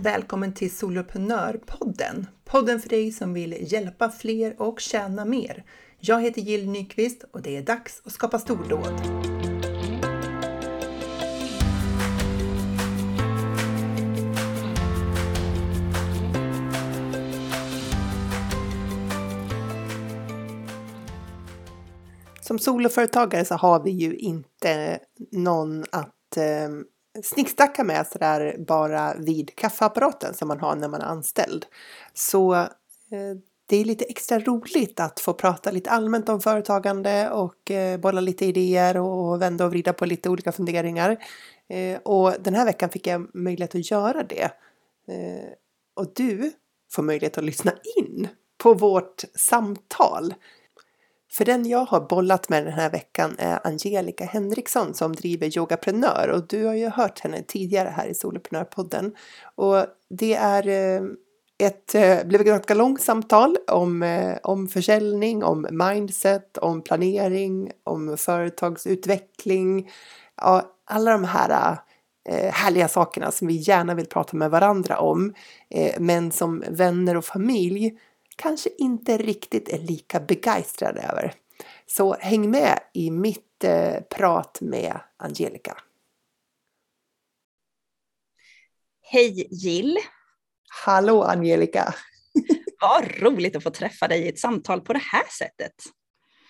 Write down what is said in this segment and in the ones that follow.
Välkommen till Soloprenörpodden! Podden för dig som vill hjälpa fler och tjäna mer. Jag heter Jill Nyqvist och det är dags att skapa stordåd. Som soloföretagare så har vi ju inte någon att ehm, snickstacka med sådär bara vid kaffeapparaten som man har när man är anställd. Så eh, det är lite extra roligt att få prata lite allmänt om företagande och eh, bolla lite idéer och vända och vrida på lite olika funderingar. Eh, och den här veckan fick jag möjlighet att göra det. Eh, och du får möjlighet att lyssna in på vårt samtal för den jag har bollat med den här veckan är Angelica Henriksson som driver Yogaprenör och du har ju hört henne tidigare här i Soloprenörpodden. Och det är eh, ett, eh, blev ett ganska långt samtal om, eh, om försäljning, om mindset, om planering, om företagsutveckling. Ja, alla de här härliga sakerna som vi gärna vill prata med varandra om. Men som vänner och familj kanske inte riktigt är lika begeistrad över. Så häng med i mitt eh, prat med Angelica. Hej Jill! Hallå Angelica! Vad roligt att få träffa dig i ett samtal på det här sättet.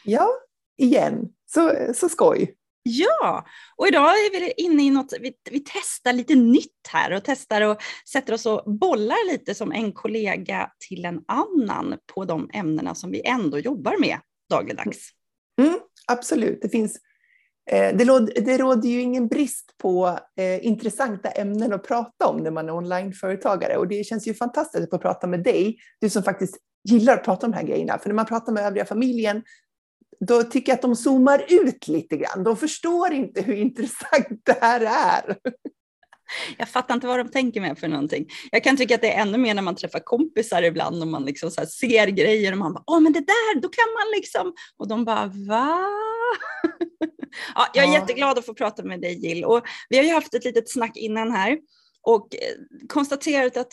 Ja, igen. Så, så skoj. Ja, och idag är vi inne i något, vi, vi testar lite nytt här och testar och sätter oss och bollar lite som en kollega till en annan på de ämnena som vi ändå jobbar med dagligdags. Mm, absolut, det finns eh, det, råder, det råder ju ingen brist på eh, intressanta ämnen att prata om när man är onlineföretagare och det känns ju fantastiskt att få prata med dig, du som faktiskt gillar att prata om de här grejerna. För när man pratar med övriga familjen då tycker jag att de zoomar ut lite grann. De förstår inte hur intressant det här är. Jag fattar inte vad de tänker med för någonting. Jag kan tycka att det är ännu mer när man träffar kompisar ibland och man liksom så ser grejer och man bara, åh men det där, då kan man liksom, och de bara, va? ja, jag är ja. jätteglad att få prata med dig Jill och vi har ju haft ett litet snack innan här och eh, konstaterat att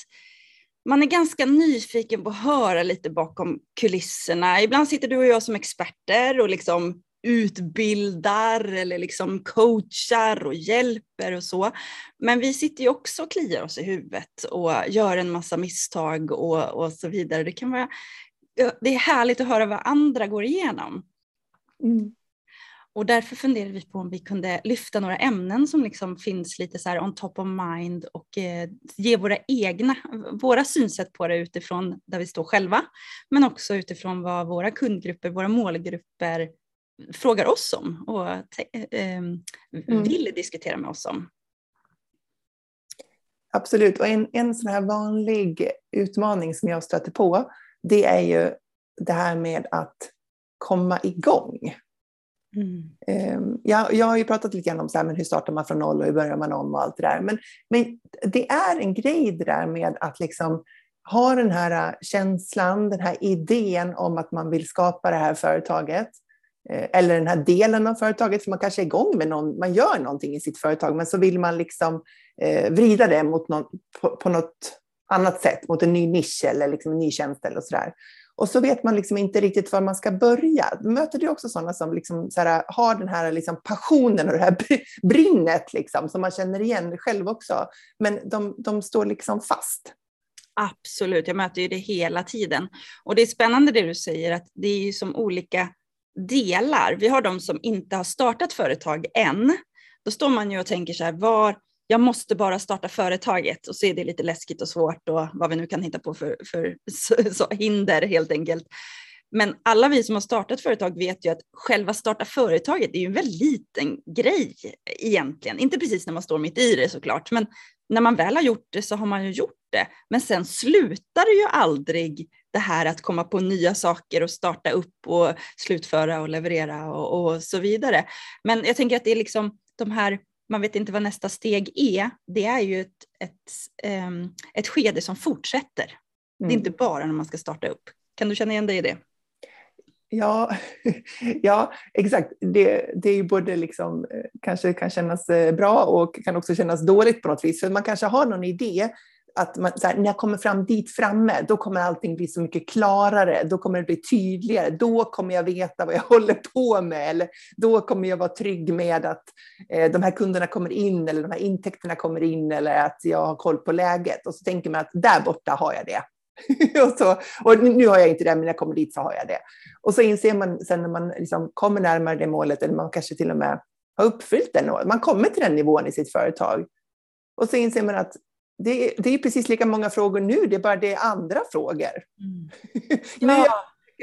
man är ganska nyfiken på att höra lite bakom kulisserna. Ibland sitter du och jag som experter och liksom utbildar eller liksom coachar och hjälper och så. Men vi sitter ju också och kliar oss i huvudet och gör en massa misstag och, och så vidare. Det, kan vara, det är härligt att höra vad andra går igenom. Mm. Och därför funderade vi på om vi kunde lyfta några ämnen som liksom finns lite så här on top of mind och eh, ge våra egna, våra synsätt på det utifrån där vi står själva, men också utifrån vad våra kundgrupper, våra målgrupper frågar oss om och eh, mm. vill diskutera med oss om. Absolut, och en, en sån här vanlig utmaning som jag stöter på, det är ju det här med att komma igång. Mm. Ehm, jag, jag har ju pratat lite grann om så här, men hur startar man från noll och hur börjar man om och allt det där. Men, men det är en grej det där med att liksom ha den här äh, känslan, den här idén om att man vill skapa det här företaget. Eh, eller den här delen av företaget, för man kanske är igång med någon, man gör någonting i sitt företag, men så vill man liksom eh, vrida det mot någon, på, på något annat sätt, mot en ny nisch eller liksom en ny tjänst eller sådär. Och så vet man liksom inte riktigt var man ska börja. Möter du också sådana som liksom så här, har den här liksom passionen och det här brinnet liksom, som man känner igen själv också, men de, de står liksom fast? Absolut, jag möter ju det hela tiden. Och det är spännande det du säger, att det är ju som olika delar. Vi har de som inte har startat företag än. Då står man ju och tänker så här, var, jag måste bara starta företaget och så är det lite läskigt och svårt och vad vi nu kan hitta på för, för så, så hinder helt enkelt. Men alla vi som har startat företag vet ju att själva starta företaget är ju en väldigt liten grej egentligen. Inte precis när man står mitt i det såklart, men när man väl har gjort det så har man ju gjort det. Men sen slutar det ju aldrig det här att komma på nya saker och starta upp och slutföra och leverera och, och så vidare. Men jag tänker att det är liksom de här man vet inte vad nästa steg är, det är ju ett, ett, um, ett skede som fortsätter. Mm. Det är mm. inte bara när man ska starta upp. Kan du känna igen dig i det? Ja, ja exakt. Det, det är ju både liksom, eh, kanske kan kännas eh, bra och kan också kännas dåligt på något vis. För man kanske har någon idé att man, här, när jag kommer fram dit framme, då kommer allting bli så mycket klarare, då kommer det bli tydligare, då kommer jag veta vad jag håller på med, eller då kommer jag vara trygg med att eh, de här kunderna kommer in, eller de här intäkterna kommer in, eller att jag har koll på läget. Och så tänker man att där borta har jag det. och, så, och nu har jag inte det, men när jag kommer dit så har jag det. Och så inser man sen när man liksom kommer närmare det målet, eller man kanske till och med har uppfyllt den, man kommer till den nivån i sitt företag. Och så inser man att det, det är precis lika många frågor nu, det är bara det är andra frågor. Mm. nu är jag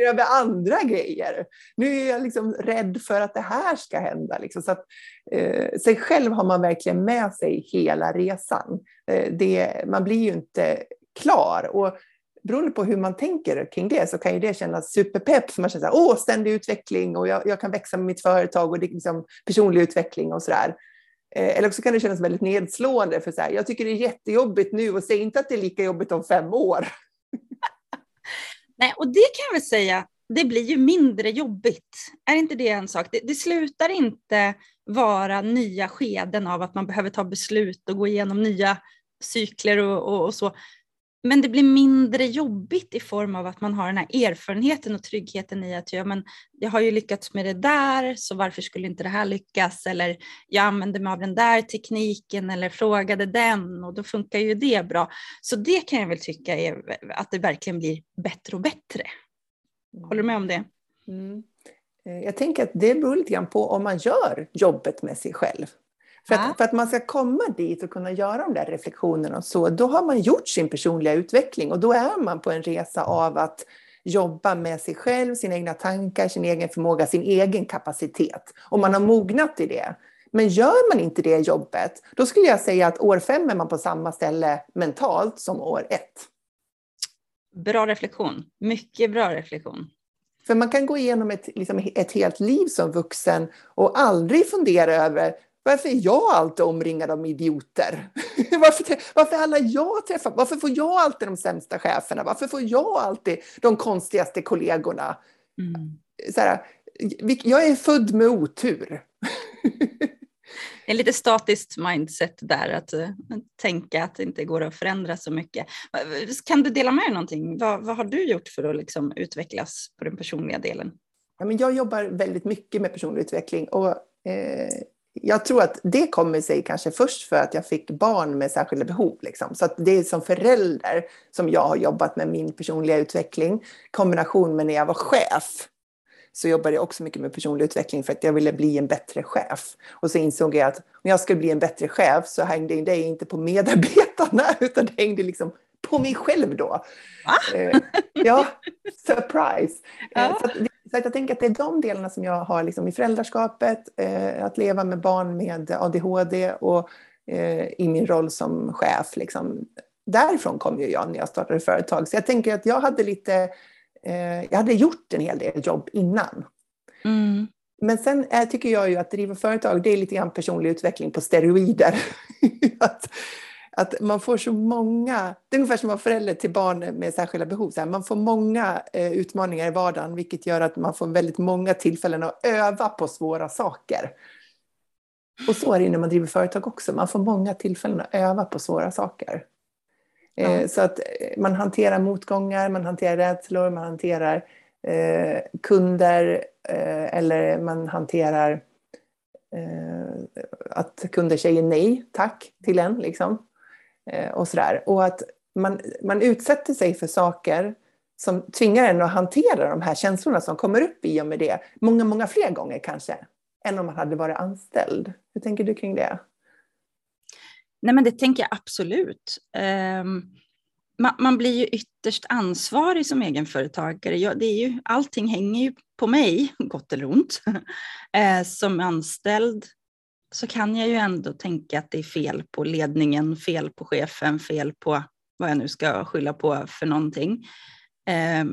över andra grejer. Nu är jag liksom rädd för att det här ska hända. Liksom. Så att, eh, sig själv har man verkligen med sig hela resan. Eh, det, man blir ju inte klar. Och beroende på hur man tänker kring det så kan ju det kännas superpepp. För man känner att åh, ständig utveckling och jag, jag, kan växa med mitt företag och det är liksom personlig utveckling och sådär. Eh, eller också kan det kännas väldigt nedslående för så här, jag tycker det är jättejobbigt nu och säg inte att det är lika jobbigt om fem år. Nej, och det kan jag väl säga, det blir ju mindre jobbigt. Är inte det en sak? Det, det slutar inte vara nya skeden av att man behöver ta beslut och gå igenom nya cykler och, och, och så. Men det blir mindre jobbigt i form av att man har den här erfarenheten och tryggheten i att ja, men jag har ju lyckats med det där, så varför skulle inte det här lyckas? Eller jag använde mig av den där tekniken eller frågade den och då funkar ju det bra. Så det kan jag väl tycka är att det verkligen blir bättre och bättre. Håller du med om det? Mm. Eh, jag tänker att det beror lite grann på om man gör jobbet med sig själv. För att, för att, man ska komma dit och kunna göra de där reflektionerna och så, då har man gjort sin personliga utveckling och då är man på en resa av att jobba med sig själv, sina egna tankar, sin egen förmåga, sin egen kapacitet. Och man har mognat i det. Men gör man inte det jobbet, då skulle jag säga att år fem är man på samma ställe mentalt som år ett. Bra reflektion, mycket bra reflektion. För man kan gå igenom ett, liksom ett helt liv som vuxen och aldrig fundera över varför är jag alltid omringad av idioter? varför, varför alla jag träffar, varför får jag alltid de sämsta cheferna? Varför får jag alltid de konstigaste kollegorna? Mm. Så här, jag är född med otur. Är lite statiskt mindset där, att uh, tänka att det inte går att förändra så mycket. Kan du dela med dig någonting? Vad, vad har du gjort för att liksom utvecklas på den personliga delen? Ja, men jag jobbar väldigt mycket med personlig utveckling och eh, jag tror att det kommer sig kanske först för att jag fick barn med särskilda behov. Liksom. Så att det är som förälder som jag har jobbat med min personliga utveckling. Kombination med när jag var chef så jobbade jag också mycket med personlig utveckling för att jag ville bli en bättre chef. Och så insåg jag att om jag skulle bli en bättre chef så hängde det inte på medarbetarna utan det hängde liksom på mig själv då. Eh, ja, surprise. Ja. Eh, så så jag tänker att det är de delarna som jag har liksom i föräldraskapet, eh, att leva med barn med ADHD och eh, i min roll som chef. Liksom. Därifrån kom ju jag när jag startade företag. Så jag tänker att jag hade lite, eh, jag hade gjort en hel del jobb innan. Mm. Men sen är, tycker jag ju att driva företag, det är lite grann personlig utveckling på steroider. att, att man får så många, det är ungefär som att vara förälder till barn med särskilda behov. Så här, man får många eh, utmaningar i vardagen vilket gör att man får väldigt många tillfällen att öva på svåra saker. Och så är det när man driver företag också, man får många tillfällen att öva på svåra saker. Eh, ja. Så att eh, man hanterar motgångar, man hanterar rädslor, man hanterar eh, kunder eh, eller man hanterar eh, att kunder säger nej tack till en. Liksom. Eh, och sådär. Och att man, man utsätter sig för saker som tvingar en att hantera de här känslorna som kommer upp i och med det, många, många fler gånger kanske, än om man hade varit anställd. Hur tänker du kring det? Nej, men det tänker jag absolut. Um, man, man, blir ju ytterst ansvarig som egenföretagare. Jag, det är ju, allting hänger ju på mig, gott eller ont. uh, som anställd så kan jag ju ändå tänka att det är fel på ledningen, fel på chefen, fel på vad jag nu ska skylla på för någonting. Eh,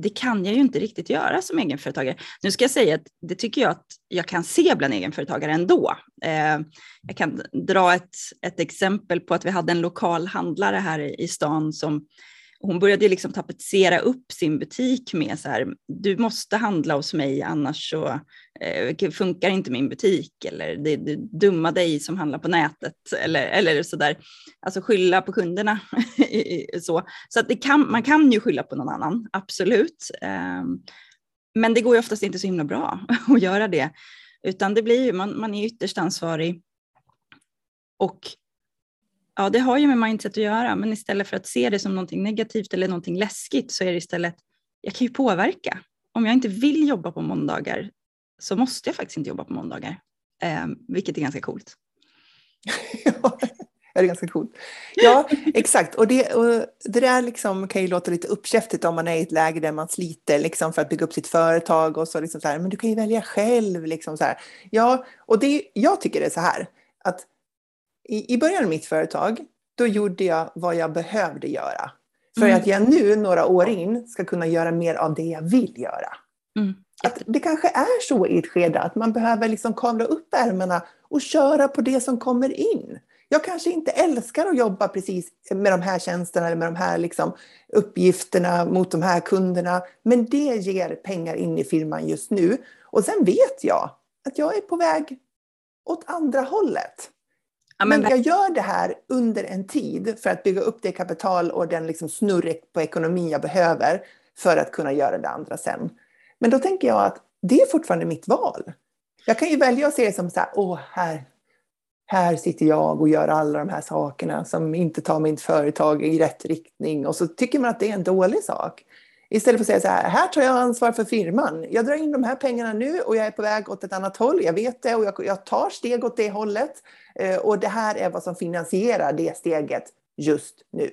det kan jag ju inte riktigt göra som egenföretagare. Nu ska jag säga att det tycker jag att jag kan se bland egenföretagare ändå. Eh, jag kan dra ett, ett exempel på att vi hade en lokal handlare här i stan som hon började liksom tapetsera upp sin butik med så här, du måste handla hos mig annars så eh, funkar inte min butik eller det, det dumma dig som handlar på nätet eller, eller sådär. Alltså skylla på kunderna. så så att det kan, man kan ju skylla på någon annan, absolut. Eh, men det går ju oftast inte så himla bra att göra det, utan det blir ju, man, man är ytterst ansvarig. Och ja, det har ju med mindset att göra, men istället för att se det som någonting negativt eller någonting läskigt så är det istället, jag kan ju påverka. Om jag inte vill jobba på måndagar så måste jag faktiskt inte jobba på måndagar, eh, vilket är ganska coolt. ja, det är ganska coolt. Ja, exakt. Och det, och det där liksom kan ju låta lite uppkäftigt om man är i ett läge där man sliter liksom för att bygga upp sitt företag och så, liksom så här, men du kan ju välja själv. Liksom så här. Ja, och det, jag tycker det är så här att i, i början av mitt företag, då gjorde jag vad jag behövde göra. För mm. att jag nu, några år in, ska kunna göra mer av det jag vill göra. Mm. Att det kanske är så i ett skede att man behöver liksom kavla upp ärmarna och köra på det som kommer in. Jag kanske inte älskar att jobba precis med de här tjänsterna eller med de här liksom uppgifterna mot de här kunderna, men det ger pengar in i firman just nu. Och sen vet jag att jag är på väg åt andra hållet. Ja, men, men jag gör det här under en tid för att bygga upp det kapital och den liksom snurr på ekonomin jag behöver för att kunna göra det andra sen. Men då tänker jag att det är fortfarande mitt val. Jag kan ju välja att se det som så här, åh, här, här sitter jag och gör alla de här sakerna som inte tar mitt företag i rätt riktning och så tycker man att det är en dålig sak. Istället för att säga så här, här tar jag ansvar för firman. Jag drar in de här pengarna nu och jag är på väg åt ett annat håll. Jag vet det och jag, jag tar steg åt det hållet. Eh, och det här är vad som finansierar det steget just nu.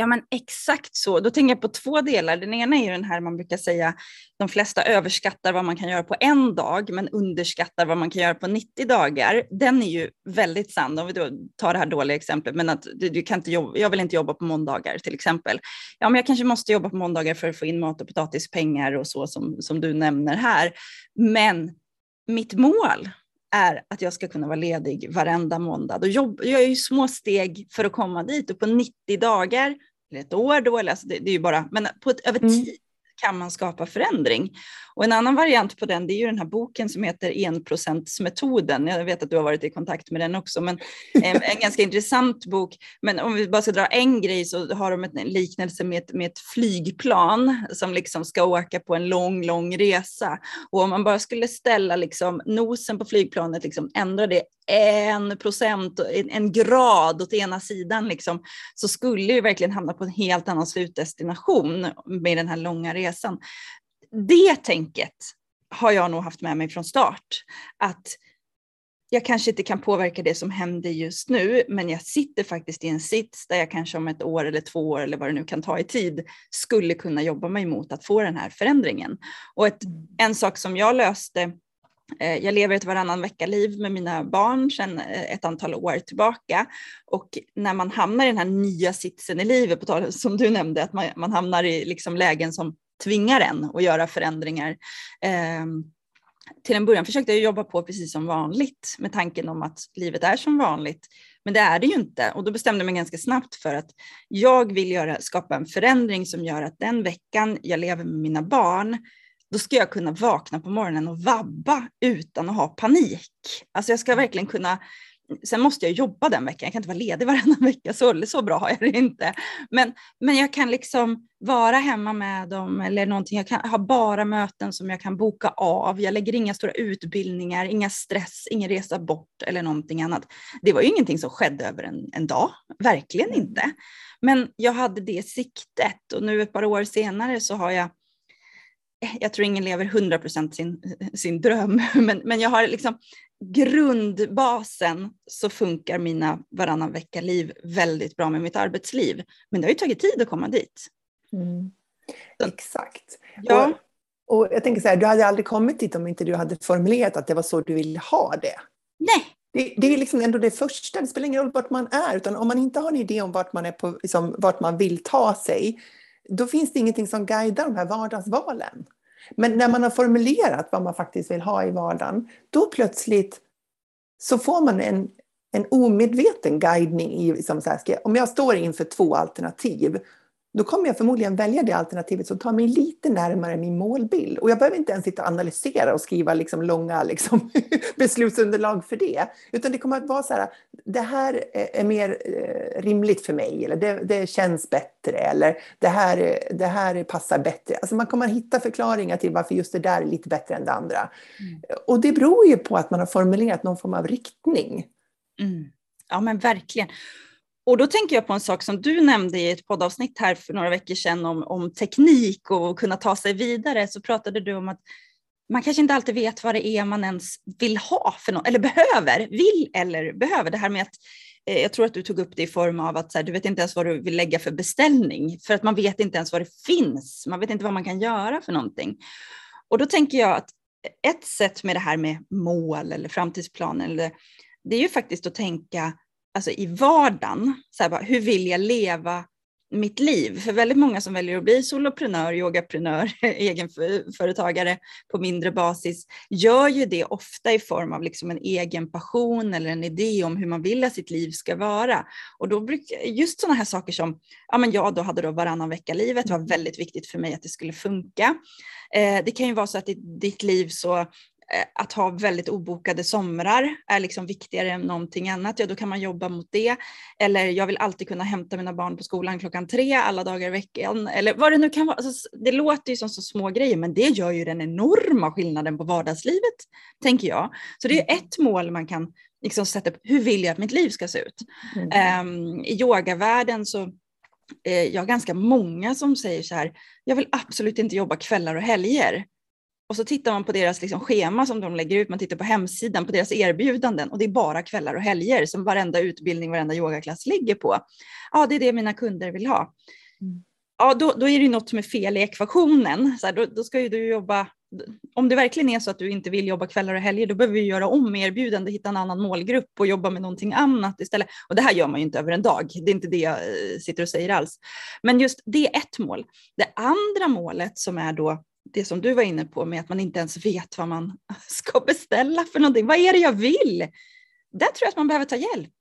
Ja men exakt så. Då tänker jag på två delar. Den ena är ju den här man brukar säga, de flesta överskattar vad man kan göra på en dag men underskattar vad man kan göra på 90 dagar. Den är ju väldigt sann. Om vi då tar det här dåliga exemplet, men att du, du kan inte jobba, jag vill inte jobba på måndagar till exempel. Ja men jag kanske måste jobba på måndagar för att få in mat och potatispengar och så som, som du nämner här. Men mitt mål är att jag ska kunna vara ledig varenda måndag. Då jobb, jag gör ju små steg för att komma dit och på 90 dagar, eller ett år då, eller alltså det, det är ju bara, men på ett, över mm. tid kan man skapa förändring. Och en annan variant på den, det är ju den här boken som heter enprocentsmetoden. Jag vet att du har varit i kontakt med den också, men en, en ganska intressant bok. Men om vi bara ska dra en grej så har de en liknelse med ett, med ett flygplan som liksom ska åka på en lång, lång resa. Och om man bara skulle ställa liksom nosen på flygplanet, liksom ändra det en procent, en, grad åt ena sidan, liksom, så skulle vi verkligen hamna på en helt annan slutdestination med den här långa resan. Det tänket har jag nog haft med mig från start. Att jag kanske inte kan påverka det som händer just nu, men jag sitter faktiskt i en sits där jag kanske om ett år eller två år eller vad det nu kan ta i tid skulle kunna jobba mig mot att få den här förändringen. Och ett, en sak som jag löste Eh, jag lever ett varannan vecka-liv med mina barn sedan eh, ett antal år tillbaka. Och när man hamnar i den här nya sitsen i livet, på tal, som du nämnde, att man, man hamnar i liksom lägen som tvingar en att göra förändringar. Eh, till en början försökte jag jobba på precis som vanligt med tanken om att livet är som vanligt. Men det är det ju inte. Och då bestämde jag mig ganska snabbt för att jag vill göra, skapa en förändring som gör att den veckan jag lever med mina barn då ska jag kunna vakna på morgonen och vabba utan att ha panik. Alltså jag ska verkligen kunna, sen måste jag jobba den veckan, jag kan inte vara ledig varannan vecka, så, så bra har jag det inte. Men, men jag kan liksom vara hemma med dem eller någonting, jag kan ha bara möten som jag kan boka av, jag lägger inga stora utbildningar, inga stress, ingen resa bort eller någonting annat. Det var ju ingenting som skedde över en, en dag, verkligen inte. Men jag hade det siktet och nu ett par år senare så har jag jag tror ingen lever 100% sin, sin dröm, men, men jag har liksom grundbasen så funkar mina varannan vecka-liv väldigt bra med mitt arbetsliv. Men det har ju tagit tid att komma dit. Mm. Exakt. Ja. Och, och, jag tänker så här, du hade aldrig kommit dit om inte du hade formulerat att det var så du ville ha det. Nej. Det, det, är liksom ändå det första, det spelar ingen roll vart man är, utan om man inte har en idé om vart man, är på, liksom, vart man vill ta sig, då finns det ingenting som guidar de här vardagsvalen. Men när man har formulerat vad man faktiskt vill ha i vardagen, då plötsligt så får man en, en omedveten guidning i, som så här, om jag står inför två alternativ, då kommer jag förmodligen välja det alternativet som tar mig lite närmare min målbild. Och jag behöver inte ens sitta och analysera och skriva liksom långa liksom, beslutsunderlag för det. Utan det kommer att vara så här, det här är mer eh, rimligt för mig, eller det, det känns bättre, eller det här, det här passar bättre. Alltså man kommer att hitta förklaringar till varför just det där är lite bättre än det andra. Mm. Och det beror ju på att man har formulerat någon form av riktning. Mm. Ja men verkligen. Och då tänker jag på en sak som du nämnde i ett poddavsnitt här för några veckor sedan om, om teknik och kunna ta sig vidare. Så pratade du om att man kanske inte alltid vet vad det är man ens vill ha för något, eller behöver, vill eller behöver. Det här med att, eh, jag tror att du tog upp det i form av att så här, du vet inte ens vad du vill lägga för beställning, för att man vet inte ens vad det finns, man vet inte vad man kan göra för någonting. Och då tänker jag att ett sätt med det här med mål eller framtidsplaner, eller, det är ju faktiskt att tänka alltså i vardagen, så här bara, hur vill jag leva mitt liv? För väldigt många som väljer att bli soloprenör, yogaprenör, egenföretagare på mindre basis gör ju det ofta i form av liksom en egen passion eller en idé om hur man vill att sitt liv ska vara. Och då brukar just sådana här saker som, ja men jag då hade då varannan vecka-livet var väldigt viktigt för mig att det skulle funka. Eh, det kan ju vara så att i ditt liv så att ha väldigt obokade somrar är liksom viktigare än någonting annat, ja då kan man jobba mot det. Eller jag vill alltid kunna hämta mina barn på skolan klockan tre alla dagar i veckan. Eller vad det nu kan vara. Alltså, det låter ju som så små grejer men det gör ju den enorma skillnaden på vardagslivet, tänker jag. Så det är mm. ett mål man kan liksom sätta upp, hur vill jag att mitt liv ska se ut? Mm. Um, I yogavärlden så eh, jag har ganska många som säger så här, jag vill absolut inte jobba kvällar och helger. Och så tittar man på deras liksom schema som de lägger ut, man tittar på hemsidan, på deras erbjudanden och det är bara kvällar och helger som varenda utbildning, varenda yogaklass ligger på. Ja, det är det mina kunder vill ha. Mm. Ja, då, då är det något som är fel i ekvationen. Så här, då, då, ska ju du jobba, om det verkligen är så att du inte vill jobba kvällar och helger, då behöver vi göra om erbjudande, hitta en annan målgrupp och jobba med någonting annat istället. Och det här gör man ju inte över en dag, det är inte det jag eh, sitter och säger alls. Men just det är ett mål. Det andra målet som är då det som du var inne på med att man inte ens vet vad man ska beställa för någonting. Vad är det jag vill? Där tror jag att man behöver ta hjälp.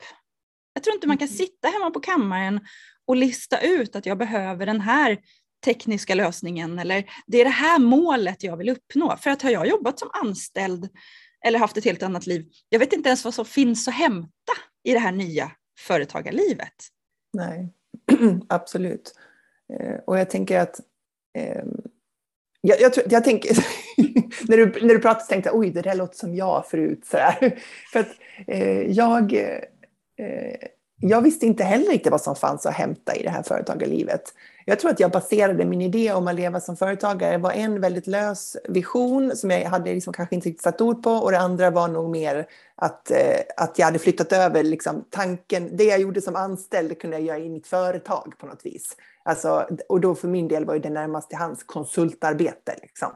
Jag tror inte man kan mm. sitta hemma på kammaren och lista ut att jag behöver den här tekniska lösningen eller det är det här målet jag vill uppnå. För att har jag jobbat som anställd eller haft ett helt annat liv, jag vet inte ens vad som finns att hämta i det här nya företagarlivet. Nej, absolut. Eh, och jag tänker att ehm, jag, jag, jag tänker, när, du, när du pratade så tänkte jag oj, det där låter som jag förut. Så För att eh, jag, eh, jag visste inte heller riktigt vad som fanns att hämta i det här företagarlivet. Jag tror att jag baserade min idé om att leva som företagare. Det var en väldigt lös vision som jag hade liksom kanske inte riktigt satt ord på och det andra var nog mer att, eh, att jag hade flyttat över liksom, tanken. Det jag gjorde som anställd kunde jag göra i mitt företag på något vis. Alltså, och då för min del var det närmast till hans konsultarbete. Liksom.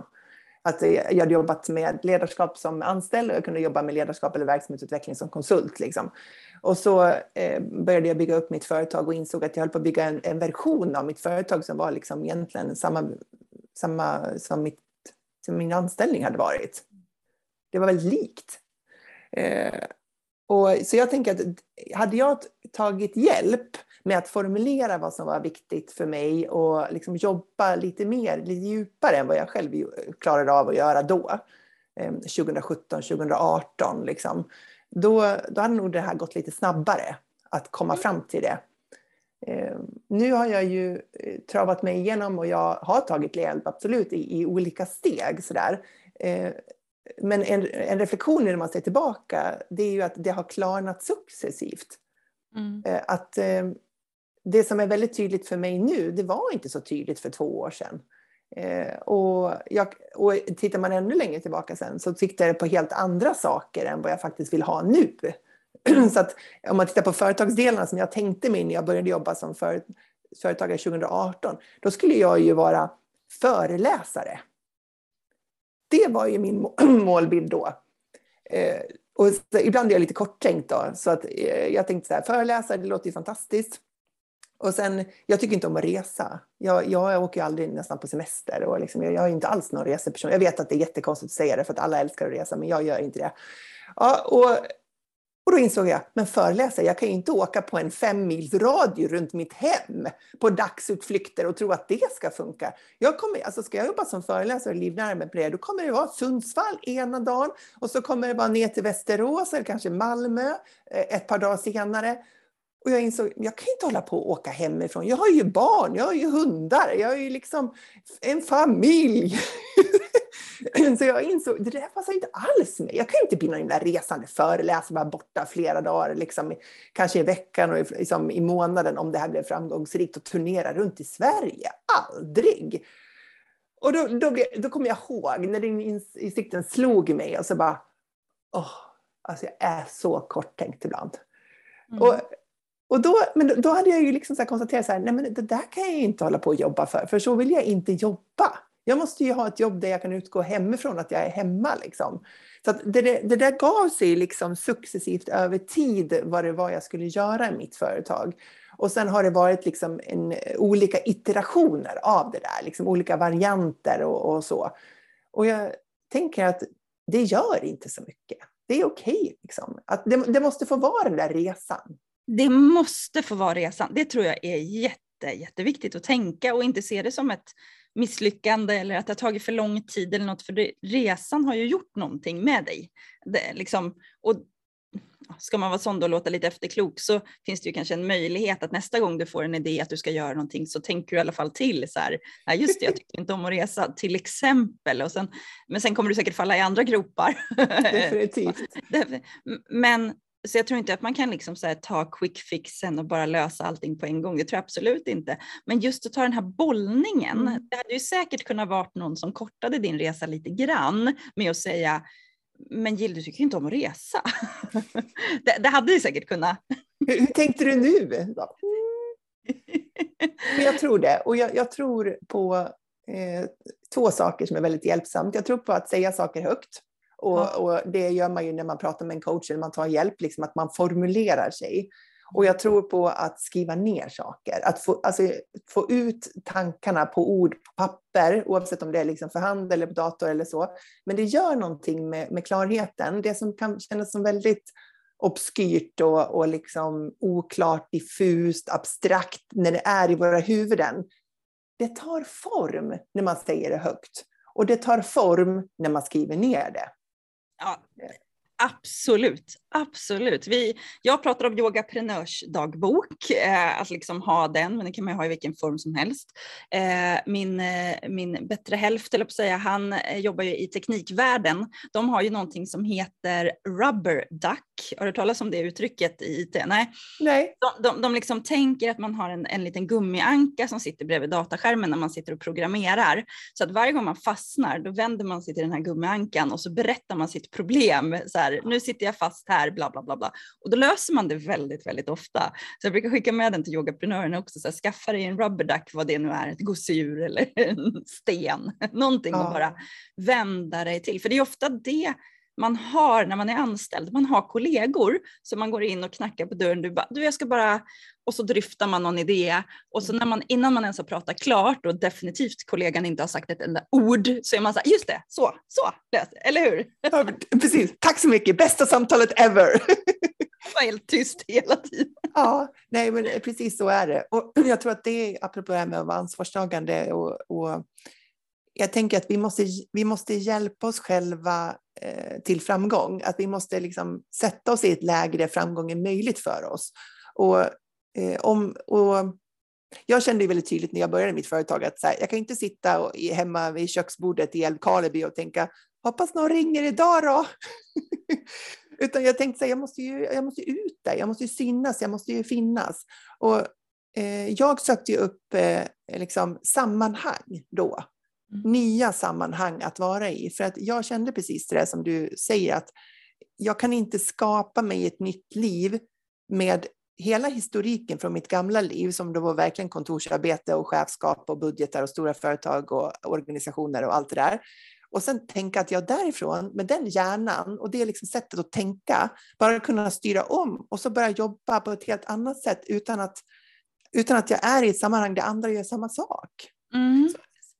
Att eh, jag hade jobbat med ledarskap som anställd och jag kunde jobba med ledarskap eller verksamhetsutveckling som konsult. Liksom. Och så eh, började jag bygga upp mitt företag och insåg att jag höll på att bygga en, en version av mitt företag som var liksom egentligen samma, samma som, mitt, som min anställning hade varit. Det var väldigt likt. Eh, och, så jag tänker att hade jag tagit hjälp med att formulera vad som var viktigt för mig och liksom jobba lite mer, lite djupare än vad jag själv klarade av att göra då, 2017, eh, 2018, liksom, då, då hade nog det här gått lite snabbare att komma fram till det. Eh, nu har jag ju eh, travat mig igenom och jag har tagit hjälp, absolut, i, i olika steg. Sådär. Men en, en reflektion när man ser tillbaka, det är ju att det har klarnat successivt. Mm. Att det som är väldigt tydligt för mig nu, det var inte så tydligt för två år sedan. Eh, och, jag, och tittar man ännu längre tillbaka sen så tittar jag på helt andra saker än vad jag faktiskt vill ha nu. så att om man tittar på företagsdelarna som jag tänkte mig när jag började jobba som för, företagare 2018, då skulle jag ju vara föreläsare. Det var ju min målbild då. Eh, och ibland är jag lite korttänkt då, så att eh, jag tänkte så här, föreläsare, det låter ju fantastiskt. Och sen, jag tycker inte om att resa. Jag, jag åker ju aldrig nästan på semester och liksom, jag, jag är inte alls någon reseperson. Jag vet att det är jättekonstigt att säga det för att alla älskar att resa, men jag gör inte det. Ja, och Och då insåg jag, men föreläsare, jag kan ju inte åka på en fem mils radio runt mitt hem på dagsutflykter och tro att det ska funka. Jag kommer, alltså ska jag jobba som föreläsare och livnära mig på det, då kommer det vara Sundsvall ena dagen och så kommer det vara ner till Västerås eller kanske Malmö eh, ett par dagar senare. Och jag insåg, jag kan inte hålla på och åka hemifrån. Jag har ju barn, jag har ju hundar, jag har ju liksom en familj. Så jag insåg, det där passar inte alls mig. Jag kan inte bli någon där resande föreläsare, bara borta flera dagar, liksom, kanske i veckan och liksom, i månaden om det här blev framgångsrikt och turnera runt i Sverige. Aldrig! Och då, då, då kom jag ihåg när den insikten slog mig och så bara, åh, alltså jag är så korttänkt ibland. Mm. Och, och då, men då hade jag ju liksom så konstaterat så här, nej men det där kan jag inte hålla på och jobba för, för så vill jag inte jobba. Jag måste ju ha ett jobb där jag kan utgå hemifrån, att jag är hemma. Liksom. Så det, det, där gav sig liksom successivt över tid vad det var jag skulle göra i mitt företag. Och sen har det varit liksom en, eh, olika iterationer av det där, liksom olika varianter och, och så. Och jag tänker att det gör inte så mycket. Det är okej. Okay, liksom. det, det måste få vara den där resan. Det måste få vara resan. Det tror jag är jätte, jätteviktigt att tänka och inte se det som ett misslyckande eller att det har tagit för lång tid eller något, för det, resan har ju gjort någonting med dig. Det, liksom, och ska man vara sån och låta lite efterklok så finns det ju kanske en möjlighet att nästa gång du får en idé att du ska göra någonting så tänker du i alla fall till så här, nej just det, jag tycker inte om att resa till exempel. Och sen, men sen kommer du säkert falla i andra gropar. Definitivt. men så jag tror inte att man kan liksom så ta quick fixen och bara lösa allting på en gång. Det tror jag absolut inte. Men just att ta den här bollningen. Mm. Det hade ju säkert kunnat vara någon som kortade din resa lite grann med att säga men Jill, du tycker inte om att resa. det, det, hade ju säkert kunnat. hur, hur tänkte du nu? Men jag tror det. Och jag, jag tror på eh, två saker som är väldigt hjälpsamt. Jag tror på att säga saker högt. Och, ja. och, det gör man ju när man pratar med en coach eller man tar hjälp, liksom att man formulerar sig. Och jag tror på att skriva ner saker, att få, alltså, få ut tankarna på ord på papper, oavsett om det är liksom för hand eller på dator eller så. Men det gör någonting med, med klarheten. Det som kan kännas som väldigt obskyrt och, och liksom oklart, diffust, abstrakt när det är i våra huvuden. Det tar form när man säger det högt. Och det tar form när man skriver ner det. Ja, absolut, absolut. Vi, jag pratar om yogaprenörs dagbok, eh, att liksom ha den, men det kan man ha i vilken form som helst. Eh, min, eh, min bättre hälft, eller på säga, han eh, jobbar ju i teknikvärlden. De har ju någonting som heter rubber duck. Har du talas om det uttrycket i IT? Nej. Nej. De, de, de liksom tänker att man har en, en liten gummianka som sitter bredvid dataskärmen när man sitter och programmerar. Så att varje gång man fastnar, då vänder man sig till den här gummiankan och så berättar man sitt problem. Så här, nu sitter jag fast här, bla bla bla bla. Och då löser man det väldigt, väldigt ofta. Så jag brukar skicka med den till yogaprenörerna också, så här, skaffa dig en rubberduck, vad det nu är, ett gosedjur eller en sten, någonting ja. att bara vända dig till. För det är ofta det man har när man är anställd. Man har kollegor som man går in och knackar på dörren. Du, bara, du jag ska bara... Och så dryftar man någon idé. Och så när man, innan man ens har pratat klart och definitivt kollegan inte har sagt ett enda ord så är man så här, just det, så, så, eller hur? Ja, precis, tack så mycket, bästa samtalet ever. Det var helt tyst hela tiden. Ja, nej men precis så är det. Och jag tror att det apropå det här med att vara ansvarstagande och, och jag tänker att vi måste, vi måste hjälpa oss själva eh, till framgång. Att vi måste liksom sätta oss i ett läge där framgång är möjligt för oss. Och, eh, om, och jag kände väldigt tydligt när jag började mitt företag att så här, jag kan inte sitta och, hemma vid köksbordet i Älvkarleby och tänka hoppas någon ringer idag då. Utan jag tänkte att jag måste ju, jag måste ut där, jag måste ju synas, jag måste ju finnas. Och, eh, jag sökte ju upp eh, liksom, sammanhang då. Mm. nya sammanhang att vara i. För att jag kände precis det som du säger, att jag kan inte skapa mig ett nytt liv med hela historiken från mitt gamla liv, som då var verkligen kontorsarbete och chefskap och budgetar och stora företag och organisationer och allt det där. Och sen tänka att jag därifrån, med den hjärnan och det liksom sättet att tänka, bara kunna styra om och så börja jobba på ett helt annat sätt utan att, utan att jag är i ett sammanhang där andra gör samma sak. Mm.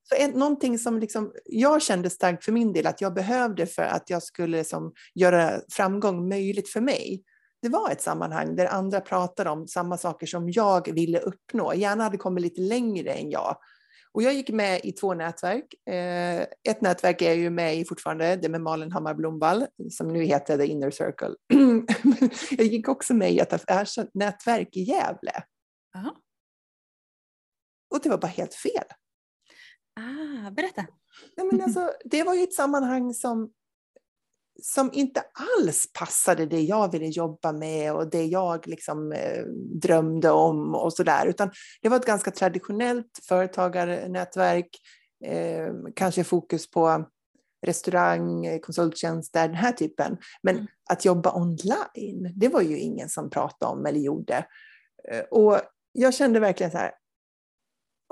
Så ett, någonting som liksom, jag kände starkt för min del att jag behövde för att jag skulle liksom göra framgång möjligt för mig, det var ett sammanhang där andra pratade om samma saker som jag ville uppnå. Gärna hade kommit lite längre än jag. Och jag gick med i två nätverk. Eh, ett nätverk är jag ju med i fortfarande, det med Malin Hammar Blomvall, som nu heter The Inner Circle. jag gick också med i ett affärsnätverk i Gävle. Aha. Och det var bara helt fel. Ah, berätta. Nej, men alltså, det var ju ett sammanhang som som inte alls passade det jag ville jobba med och det jag liksom, eh, drömde om och sådär. Utan det var ett ganska traditionellt företagarnätverk, eh, kanske fokus på restaurang, konsulttjänster, den här typen. Men mm. att jobba online, det var ju ingen som pratade om eller gjorde. Eh, och jag kände verkligen så här,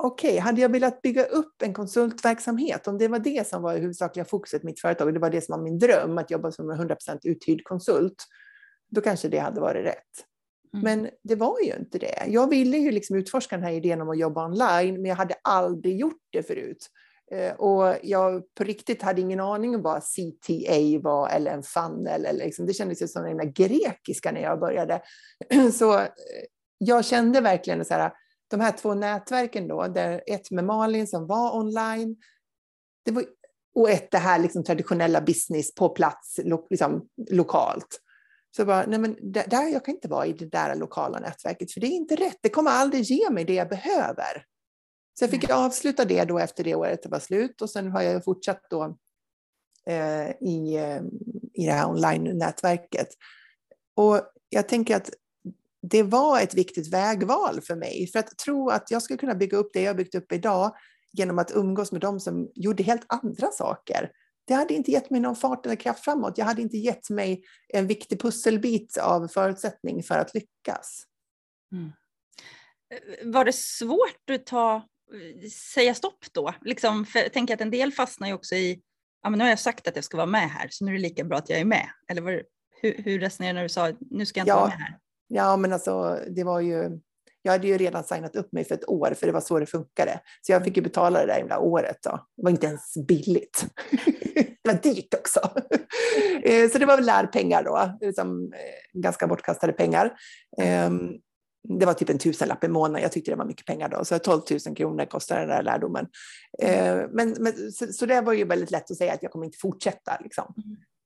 okej, okay, hade jag velat bygga upp en konsultverksamhet, om det var det som var det huvudsakliga fokuset i mitt företag, och det var det som var min dröm, att jobba som en 100% uthyrd konsult, då kanske det hade varit rätt. Mm. Men det var ju inte det. Jag ville ju liksom utforska den här idén om att jobba online, men jag hade aldrig gjort det förut. Eh, och jag på riktigt hade ingen aning om vad CTA var eller en funnel. Eller liksom, det kändes ju som den grekiska när jag började. Så eh, jag kände verkligen så här, de här två nätverken då, där ett med Malin som var online, det var, och ett det här liksom traditionella business på plats, lo, liksom, lokalt. Så bara, nej men där, jag kan inte vara i det där lokala nätverket, för det är inte rätt. Det kommer aldrig ge mig det jag behöver. Så jag fick avsluta det då efter det året det var slut och sen har jag fortsatt då eh, i, eh, i det här online-nätverket. Och jag tänker att det var ett viktigt vägval för mig. För att tro att jag skulle kunna bygga upp det jag byggt upp idag genom att umgås med dem som gjorde helt andra saker. Det hade inte gett mig någon fart eller kraft framåt. Jag hade inte gett mig en viktig pusselbit av förutsättning för att lyckas. Mm. Eh, var det svårt att ta, säga stopp då? Liksom, för jag tänker att en del fastnar ju också i, ja men nu har jag sagt att jag ska vara med här, så nu är det lika bra att jag är med. Eller var, hur, hur resonerade du när du sa, nu ska jag inte ja, vara med här? Ja, men alltså det var ju, jag hade ju redan signat upp mig för ett år, för det var så det funkade. Så jag fick ju betala det där himla året. Då. Det var inte ens billigt. det var dyrt också. Eh, så det var väl lärpengar då, liksom, ganska bortkastade pengar. Ehm, det var typ en tusenlapp i månaden. Jag tyckte det var mycket pengar då. Så 12 000 kronor kostade den där lärdomen. Mm. Men, men, så, så, det var ju väldigt lätt att säga att jag kommer inte fortsätta. Liksom.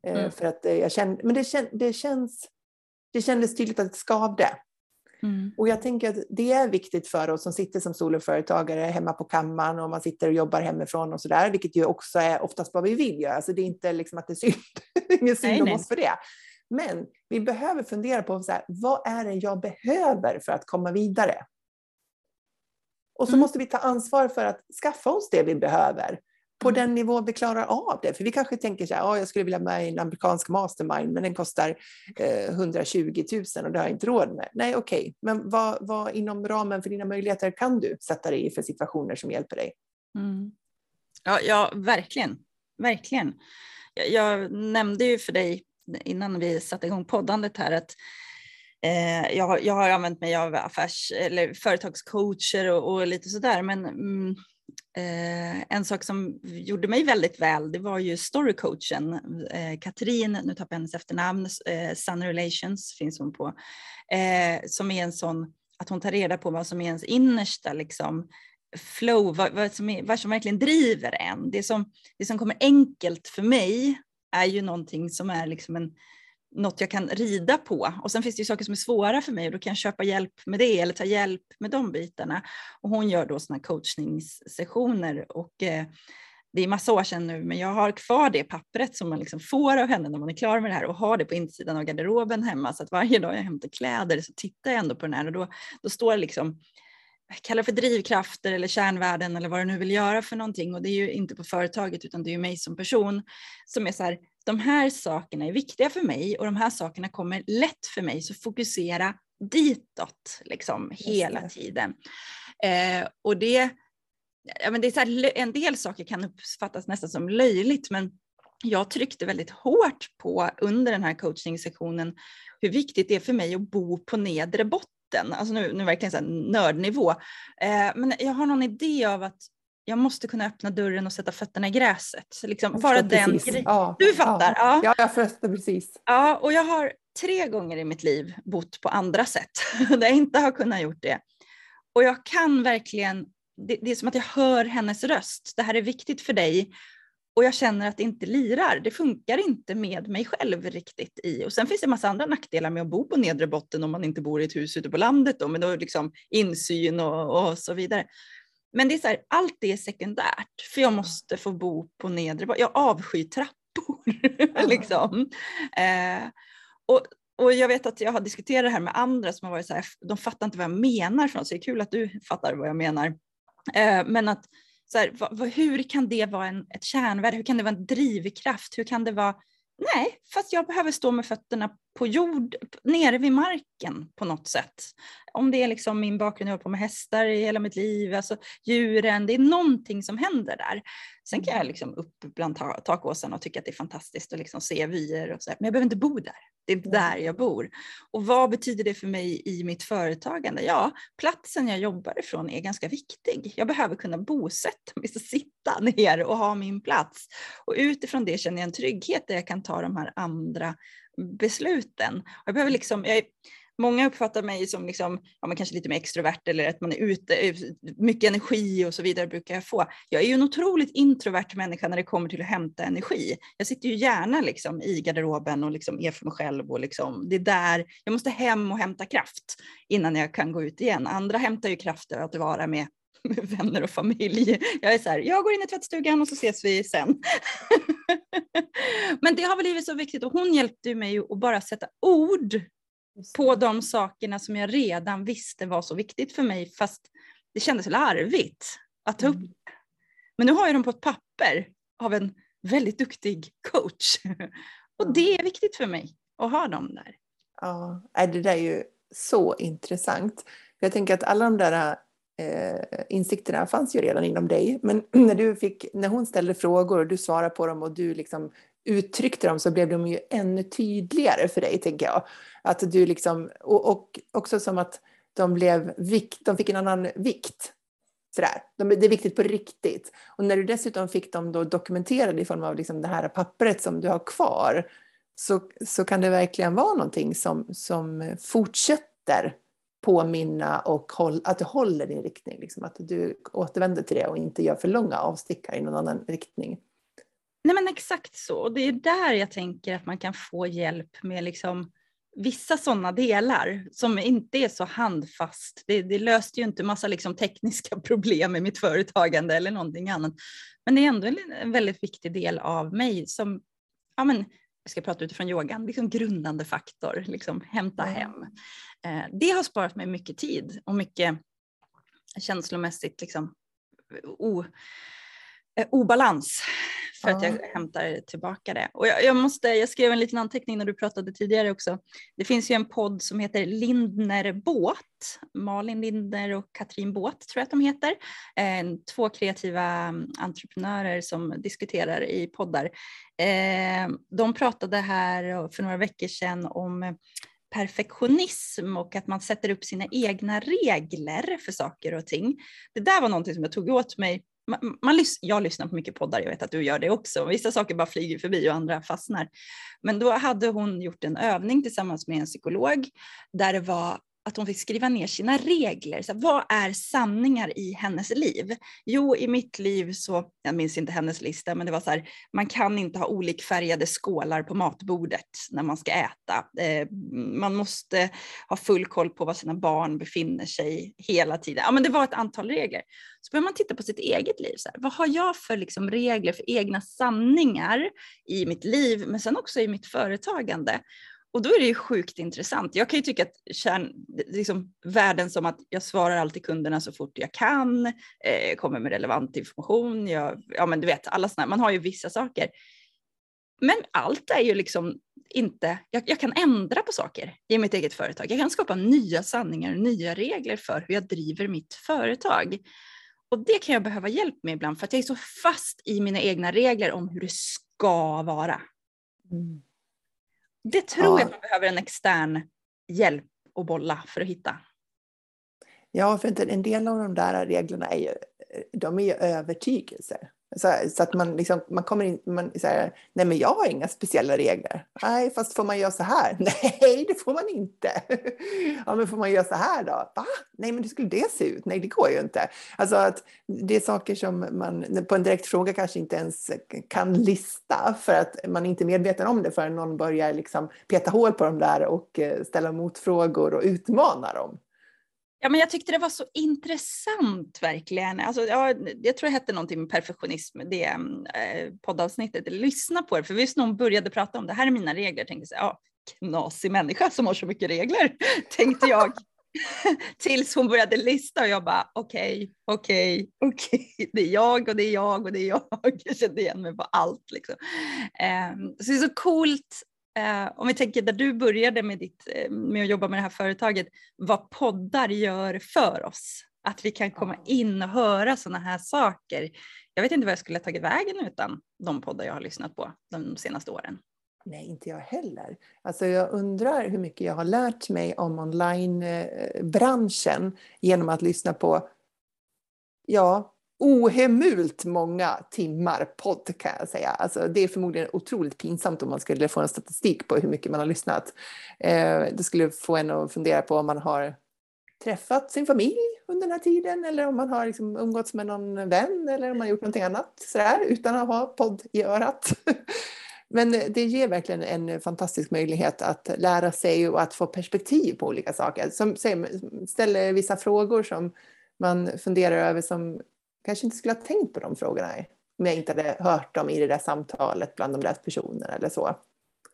Mm. mm. För att jag kände, men det, kän, det känns det kändes tydligt att det skavde. Mm. Och jag tänker att det är viktigt för oss som sitter som soloföretagare hemma på kammaren och man sitter och jobbar hemifrån och sådär, vilket ju också är oftast vad vi vill göra. Alltså det är inte liksom att det är synd, ingen synd om oss för det. Men vi behöver fundera på så här, vad är det jag behöver för att komma vidare? Och så mm. måste vi ta ansvar för att skaffa oss det vi behöver på mm. den nivå vi klarar av det. För vi kanske tänker så här, oh, jag skulle vilja med i en amerikansk mastermind, men den kostar eh, 120 000 och det har jag inte råd med. Nej, okej, okay. men vad, vad inom ramen för dina möjligheter kan du sätta dig i för situationer som hjälper dig? Mm. Ja, ja, verkligen. Verkligen. Jag, jag nämnde ju för dig innan vi satte igång poddandet här att eh, jag, jag har använt mig av affärs eller företagscoacher och, och lite sådär, men mm, Eh, en sak som gjorde mig väldigt väl, det var ju storycoachen. Eh, Katrin, nu tappar jag hennes efternamn, eh, Sun Relations finns hon på, eh, som är en sån, att hon tar reda på vad som är ens innersta liksom, flow, vad, vad, som är, vad som verkligen driver en. Det som, det som kommer enkelt för mig är ju någonting som är liksom en något jag kan rida på. Och sen finns det ju saker som är svåra för mig och då kan jag köpa hjälp med det eller ta hjälp med de bitarna. Och hon gör då sådana coachningssessioner och eh, det är massa år sedan nu, men jag har kvar det pappret som man liksom får av henne när man är klar med det här och har det på insidan av garderoben hemma. Så att varje dag jag hämtar kläder så tittar jag ändå på den här och då, då står det liksom kalla kallar det för drivkrafter eller kärnvärden eller vad du nu vill göra för någonting. Och det är ju inte på företaget utan det är ju mig som person som är så här, de här sakerna är viktiga för mig och de här sakerna kommer lätt för mig, så fokusera ditåt liksom hela tiden. Eh, och det, ja, men det är så här, en del saker kan uppfattas nästan som löjligt, men jag tryckte väldigt hårt på under den här coachningssektionen hur viktigt det är för mig att bo på nedre botten. Alltså nu, nu verkligen så nördnivå. Eh, men jag har någon idé av att jag måste kunna öppna dörren och sätta fötterna i gräset. Så liksom bara den Ja, du fattar? Ja, ja. ja jag fattar precis. Ja, och jag har tre gånger i mitt liv bott på andra sätt där jag inte har kunnat gjort det. Och jag kan verkligen, det, det är som att jag hör hennes röst. Det här är viktigt för dig och jag känner att det inte lirar. Det funkar inte med mig själv riktigt i. Och sen finns det en massa andra nackdelar med att bo på nedre botten om man inte bor i ett hus ute på landet då, men då liksom insyn och, och så vidare. Men det är så här, allt det är sekundärt, för jag måste få bo på nedre. Jag avskyr trappor. liksom. Eh, och, och jag vet att jag har diskuterat det här med andra som har varit så här, de fattar inte vad jag menar för något, så det är kul att du fattar vad jag menar. Eh, men att så här, vad, hur kan det vara en, ett kärnvärde? Hur kan det vara en drivkraft? Hur kan det vara Nej, fast jag behöver stå med fötterna på jord, nere vid marken på något sätt. Om det är liksom min bakgrund, jag har på med hästar i hela mitt liv, alltså djuren, det är någonting som händer där. Sen kan jag liksom upp bland takåsen och tycka att det är fantastiskt att liksom se vyer och så, men jag behöver inte bo där. Det är där jag bor. Och vad betyder det för mig i mitt företagande? Ja, platsen jag jobbar ifrån är ganska viktig. Jag behöver kunna bosätta mig, sitta ner och ha min plats. Och utifrån det känner jag en trygghet där jag kan ta de här andra besluten. Jag behöver liksom, jag, Många uppfattar mig som liksom, ja, men kanske lite mer extrovert eller att man är ute, mycket energi och så vidare brukar jag få. Jag är ju en otroligt introvert människa när det kommer till att hämta energi. Jag sitter ju gärna liksom i garderoben och liksom är för mig själv och liksom, det är där jag måste hem och hämta kraft innan jag kan gå ut igen. Andra hämtar ju kraft av att vara med vänner och familj. Jag är så här, jag går in i tvättstugan och så ses vi sen. Men det har väl blivit så viktigt och hon hjälpte mig att bara sätta ord på de sakerna som jag redan visste var så viktigt för mig fast det kändes larvigt att ta upp. Mm. Men nu har jag dem på ett papper av en väldigt duktig coach. Och det är viktigt för mig att ha dem där. Ja, det där är ju så intressant. Jag tänker att alla de där eh, insikterna fanns ju redan inom dig. Men när, du fick, när hon ställde frågor och du svarade på dem och du liksom uttryckte dem så blev de ju ännu tydligare för dig, tänker jag. Att du liksom, och, och också som att de, blev vikt, de fick en annan vikt. Sådär. De, det är viktigt på riktigt. Och när du dessutom fick dem då dokumenterade i form av liksom det här pappret som du har kvar så, så kan det verkligen vara någonting som, som fortsätter påminna och håll, att du håller din riktning. Liksom, att du återvänder till det och inte gör för långa avstickare i någon annan riktning. Nej men exakt så. Och det är där jag tänker att man kan få hjälp med liksom vissa sådana delar som inte är så handfast. Det, det löste ju inte massa liksom tekniska problem i mitt företagande eller någonting annat. Men det är ändå en, en väldigt viktig del av mig som, ja men, jag ska prata utifrån yogan, liksom grundande faktor, liksom hämta hem. Eh, det har sparat mig mycket tid och mycket känslomässigt liksom, o, eh, obalans för ja. att jag hämtar tillbaka det. Och jag, jag, måste, jag skrev en liten anteckning när du pratade tidigare också. Det finns ju en podd som heter Lindner Båt. Malin Lindner och Katrin Båt tror jag att de heter. Eh, två kreativa mm, entreprenörer som diskuterar i poddar. Eh, de pratade här för några veckor sedan om perfektionism och att man sätter upp sina egna regler för saker och ting. Det där var någonting som jag tog åt mig man, man, jag lyssnar på mycket poddar, jag vet att du gör det också. Vissa saker bara flyger förbi och andra fastnar. Men då hade hon gjort en övning tillsammans med en psykolog där det var att hon fick skriva ner sina regler. Så vad är sanningar i hennes liv? Jo, i mitt liv så, jag minns inte hennes lista, men det var så här, man kan inte ha olikfärgade skålar på matbordet när man ska äta. Eh, man måste ha full koll på var sina barn befinner sig hela tiden. Ja, men det var ett antal regler. Så börjar man titta på sitt eget liv. Så här, vad har jag för liksom regler, för egna sanningar i mitt liv, men sen också i mitt företagande? Och då är det ju sjukt intressant. Jag kan ju tycka att kärn, liksom, världen som att jag svarar alltid kunderna så fort jag kan, eh, kommer med relevant information, jag, ja men du vet, alla sådana. man har ju vissa saker. Men allt är ju liksom inte, jag, jag, kan ändra på saker i mitt eget företag. Jag kan skapa nya sanningar och nya regler för hur jag driver mitt företag. Och det kan jag behöva hjälp med ibland för att jag är så fast i mina egna regler om hur det ska vara. Mm. Det tror ja. jag man behöver en extern hjälp att bolla för att hitta. Ja, för en del av de där reglerna är ju, de är ju övertygelser. Så, så, att man, liksom, man kommer in, man säger, nej men jag har inga speciella regler. Nej, fast får man göra så här? Nej, det får man inte. ja, men får man göra så här då? Va? Nej, men hur skulle det se ut? Nej, det går ju inte. Alltså att det är saker som man på en direkt fråga kanske inte ens kan lista för att man inte är medveten om det förrän någon börjar liksom peta hål på dem där och eh, ställa motfrågor och utmana dem. Ja, men jag tyckte det var så intressant verkligen. Alltså, ja, jag tror det hette någonting med perfektionism, det eh, poddavsnittet. Lyssna på det, för visst någon började prata om det här är mina regler, tänkte jag, ja, knasig människa som har så mycket regler, tänkte jag. Tills hon började lista och jag bara okej, okay, okej, okay, okej, okay. det är jag och det är jag och det är jag. Jag kände igen mig på allt liksom. Ehm, så det är så coolt om vi tänker där du började med, ditt, eh, med att jobba med det här företaget, vad poddar gör för oss. Att vi kan komma in och höra sådana här saker. Jag vet inte vad jag skulle ha tagit vägen utan de poddar jag har lyssnat på de senaste åren. Nej, inte jag heller. Alltså jag undrar hur mycket jag har lärt mig om onlinebranschen genom att lyssna på ja, ohemult många timmar podd kan jag säga. Alltså, det är förmodligen otroligt pinsamt om man skulle få en statistik på hur mycket man har lyssnat. Eh, det skulle få en att fundera på om man har träffat sin familj under den här tiden eller om man har liksom umgåtts med någon vän eller om man har gjort någonting annat sådär, utan att ha podd i örat. Men det ger verkligen en fantastisk möjlighet att lära sig och att få perspektiv på olika saker. Som ställer vissa frågor som man funderar över som kanske inte skulle ha tänkt på de frågorna om jag inte hade hört dem i det där samtalet bland de där personerna eller så.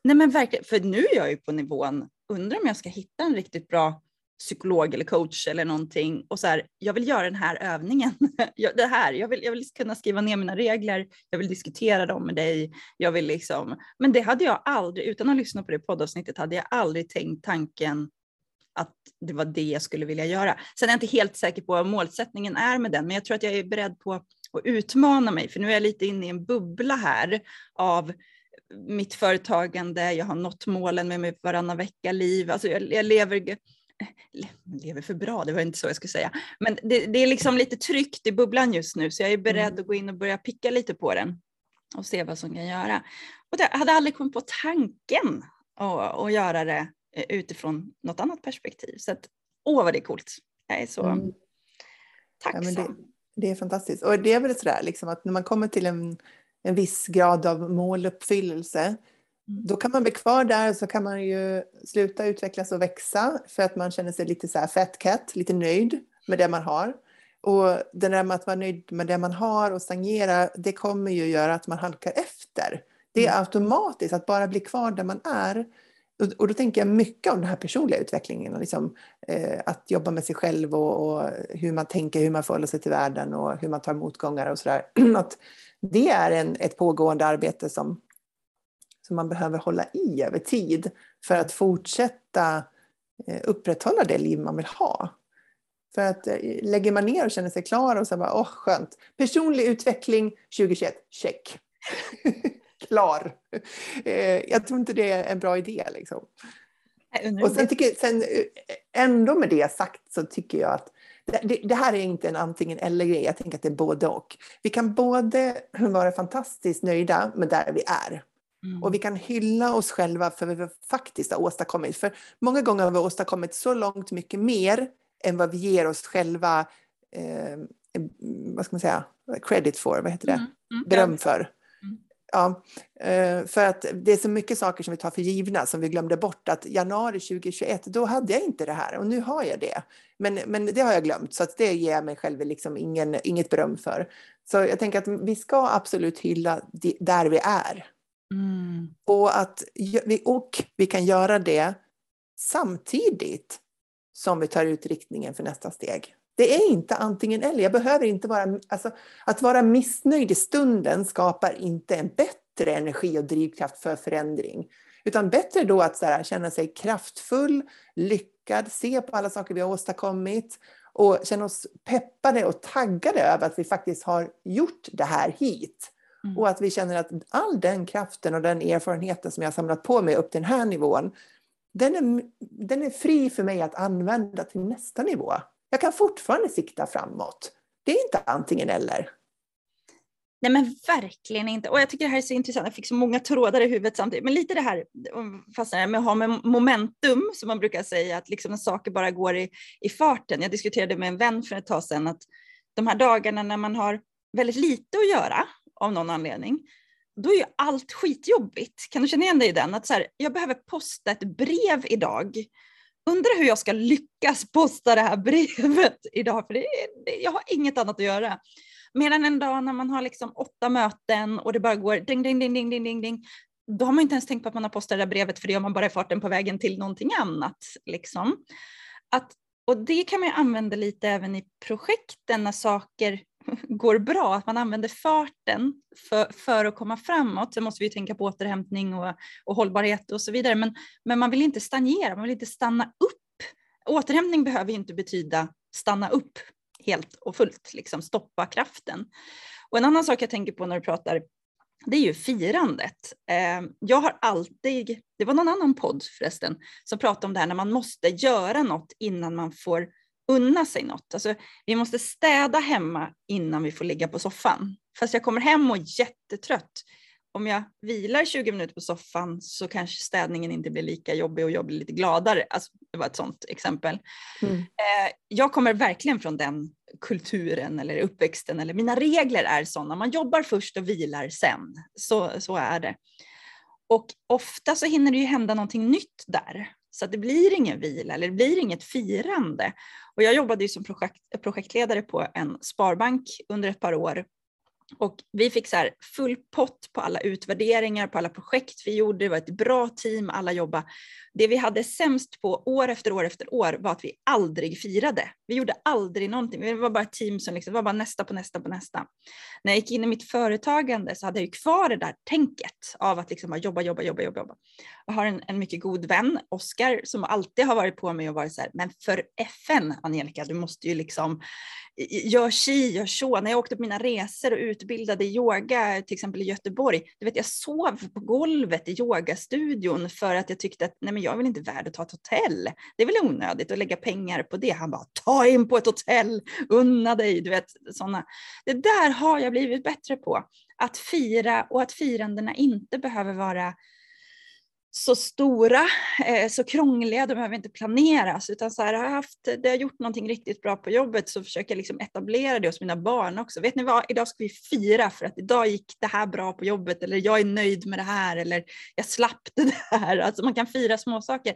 Nej men verkligen, för nu är jag ju på nivån, undrar om jag ska hitta en riktigt bra psykolog eller coach eller någonting och så här, jag vill göra den här övningen. det här, jag vill, jag vill kunna skriva ner mina regler, jag vill diskutera dem med dig, jag vill liksom, men det hade jag aldrig, utan att lyssna på det poddavsnittet, hade jag aldrig tänkt tanken att det var det jag skulle vilja göra. Sen är jag inte helt säker på vad målsättningen är med den, men jag tror att jag är beredd på att utmana mig, för nu är jag lite inne i en bubbla här av mitt företagande, jag har nått målen med mitt varannan vecka-liv, alltså jag, jag lever lever för bra, det var inte så jag skulle säga. Men det, det, är liksom lite tryckt i bubblan just nu, så jag är beredd mm. att gå in och börja picka lite på den och se vad som kan göra. Och jag hade aldrig kommit på tanken att, att göra det utifrån något annat perspektiv. Så att, åh vad det är coolt. Jag är så mm. tacksam. Ja, det, det, är fantastiskt. Och det är väl sådär liksom att när man kommer till en, en viss grad av måluppfyllelse mm. då kan man bli kvar där och så kan man ju sluta utvecklas och växa för att man känner sig lite så här fat cat, lite nöjd med det man har. Och det där med att vara nöjd med det man har och stagnera, det kommer ju göra att man halkar efter. Det är mm. automatiskt att bara bli kvar där man är och då tänker jag mycket om den här personliga utvecklingen, och liksom, eh, att jobba med sig själv och, och, hur man tänker, hur man förhåller sig till världen och hur man tar motgångar och sådär. Att det är en, ett pågående arbete som, som man behöver hålla i över tid för att fortsätta eh, upprätthålla det liv man vill ha. För att eh, lägger man ner och känner sig klar och så bara, åh skönt, personlig utveckling 2021, check. klar. Eh, jag tror inte det är en bra idé. Liksom. Och sen tycker, sen, eh, ändå med det sagt så tycker jag att det, det, här är inte en antingen eller grej. Jag tänker att det är både och. Vi kan både vara fantastiskt nöjda med där vi är. Mm. Och vi kan hylla oss själva för vad vi faktiskt har åstadkommit. För många gånger har vi åstadkommit så långt mycket mer än vad vi ger oss själva eh, vad ska man säga, credit for, vad heter det? Mm. Mm. Beröm för. Ja, eh, för att det är så mycket saker som vi tar för givna som vi glömde bort att januari 2021, då hade jag inte det här och nu har jag det. Men, men det har jag glömt så att det ger jag mig själv liksom ingen, inget beröm för. Så jag tänker att vi ska absolut hylla där vi är. Mm. Och, att vi, och vi kan göra det samtidigt som vi tar ut riktningen för nästa steg. Det är inte antingen eller. Jag behöver inte vara... Alltså, att vara missnöjd i stunden skapar inte en bättre energi och drivkraft för förändring. Utan bättre då att här, känna sig kraftfull, lyckad, se på alla saker vi har åstadkommit och känna oss peppade och taggade över att vi faktiskt har gjort det här hit. Mm. Och att vi känner att all den kraften och den erfarenheten som jag har samlat på mig upp till den här nivån, den är, den är fri för mig att använda till nästa nivå. Jag kan fortfarande sikta framåt. Det är inte antingen eller. Nej men verkligen inte. Och jag tycker det här är så intressant. Jag fick så många trådar i huvudet samtidigt. Men lite det här fast med att ha med momentum som man brukar säga att liksom när saker bara går i, i farten. Jag diskuterade med en vän för ett tag sedan att de här dagarna när man har väldigt lite att göra av någon anledning, då är ju allt skitjobbigt. Kan du känna igen dig i den? Att så här, jag behöver posta ett brev idag. Undrar hur jag ska lyckas posta det här brevet idag, för det, det, jag har inget annat att göra. Medan en dag när man har liksom åtta möten och det bara går ding, ding, ding, ding, ding, ding, ding, då har man inte ens tänkt på att man har postat det där brevet för det gör man bara i farten på vägen till någonting annat. Liksom. Att, och det kan man ju använda lite även i projekten när saker går bra, att man använder farten för, för att komma framåt. Sen måste vi tänka på återhämtning och, och hållbarhet och så vidare, men, men man vill inte stagnera, man vill inte stanna upp. Återhämtning behöver inte betyda stanna upp helt och fullt, liksom stoppa kraften. Och en annan sak jag tänker på när du pratar, det är ju firandet. Ehm, jag har alltid, det var någon annan podd förresten, som pratade om det här när man måste göra något innan man får unna sig något. Alltså, vi måste städa hemma innan vi får ligga på soffan. Fast jag kommer hem och är jättetrött. Om jag vilar 20 minuter på soffan så kanske städningen inte blir lika jobbig och jag blir lite gladare. Alltså, det var ett sånt exempel. Mm. Eh, jag kommer verkligen från den kulturen eller uppväxten eller mina regler är sådana. Man jobbar först och vilar sen. Så, så är det. Och ofta så hinner det ju hända någonting nytt där. Så att det blir ingen vila eller det blir inget firande. Och jag jobbade ju som projekt, projektledare på en sparbank under ett par år och vi fick så full pott på alla utvärderingar, på alla projekt vi gjorde. Det var ett bra team, alla jobbade. Det vi hade sämst på år efter år efter år var att vi aldrig firade. Vi gjorde aldrig någonting. Vi var bara ett team som liksom, var bara nästa på nästa på nästa. När jag gick in i mitt företagande så hade jag ju kvar det där tänket av att liksom jobba, jobba, jobba, jobba. jobba. Jag har en, en mycket god vän, Oskar, som alltid har varit på mig och varit så här, men för FN, Angelica, du måste ju liksom gör si, gör så. När jag åkte på mina resor och utbildade yoga, till exempel i Göteborg, du vet, jag sov på golvet i yogastudion för att jag tyckte att nej, men jag vill inte värd att ta ett hotell. Det är väl onödigt att lägga pengar på det. Han bara, ta in på ett hotell, unna dig, du vet sådana. Det där har jag blivit bättre på. Att fira och att firandena inte behöver vara så stora, eh, så krångliga, de behöver inte planeras utan så här, har jag haft, det har gjort någonting riktigt bra på jobbet så försöker jag liksom etablera det hos mina barn också. Vet ni vad, idag ska vi fira för att idag gick det här bra på jobbet eller jag är nöjd med det här eller jag slapp det här. Alltså man kan fira små saker.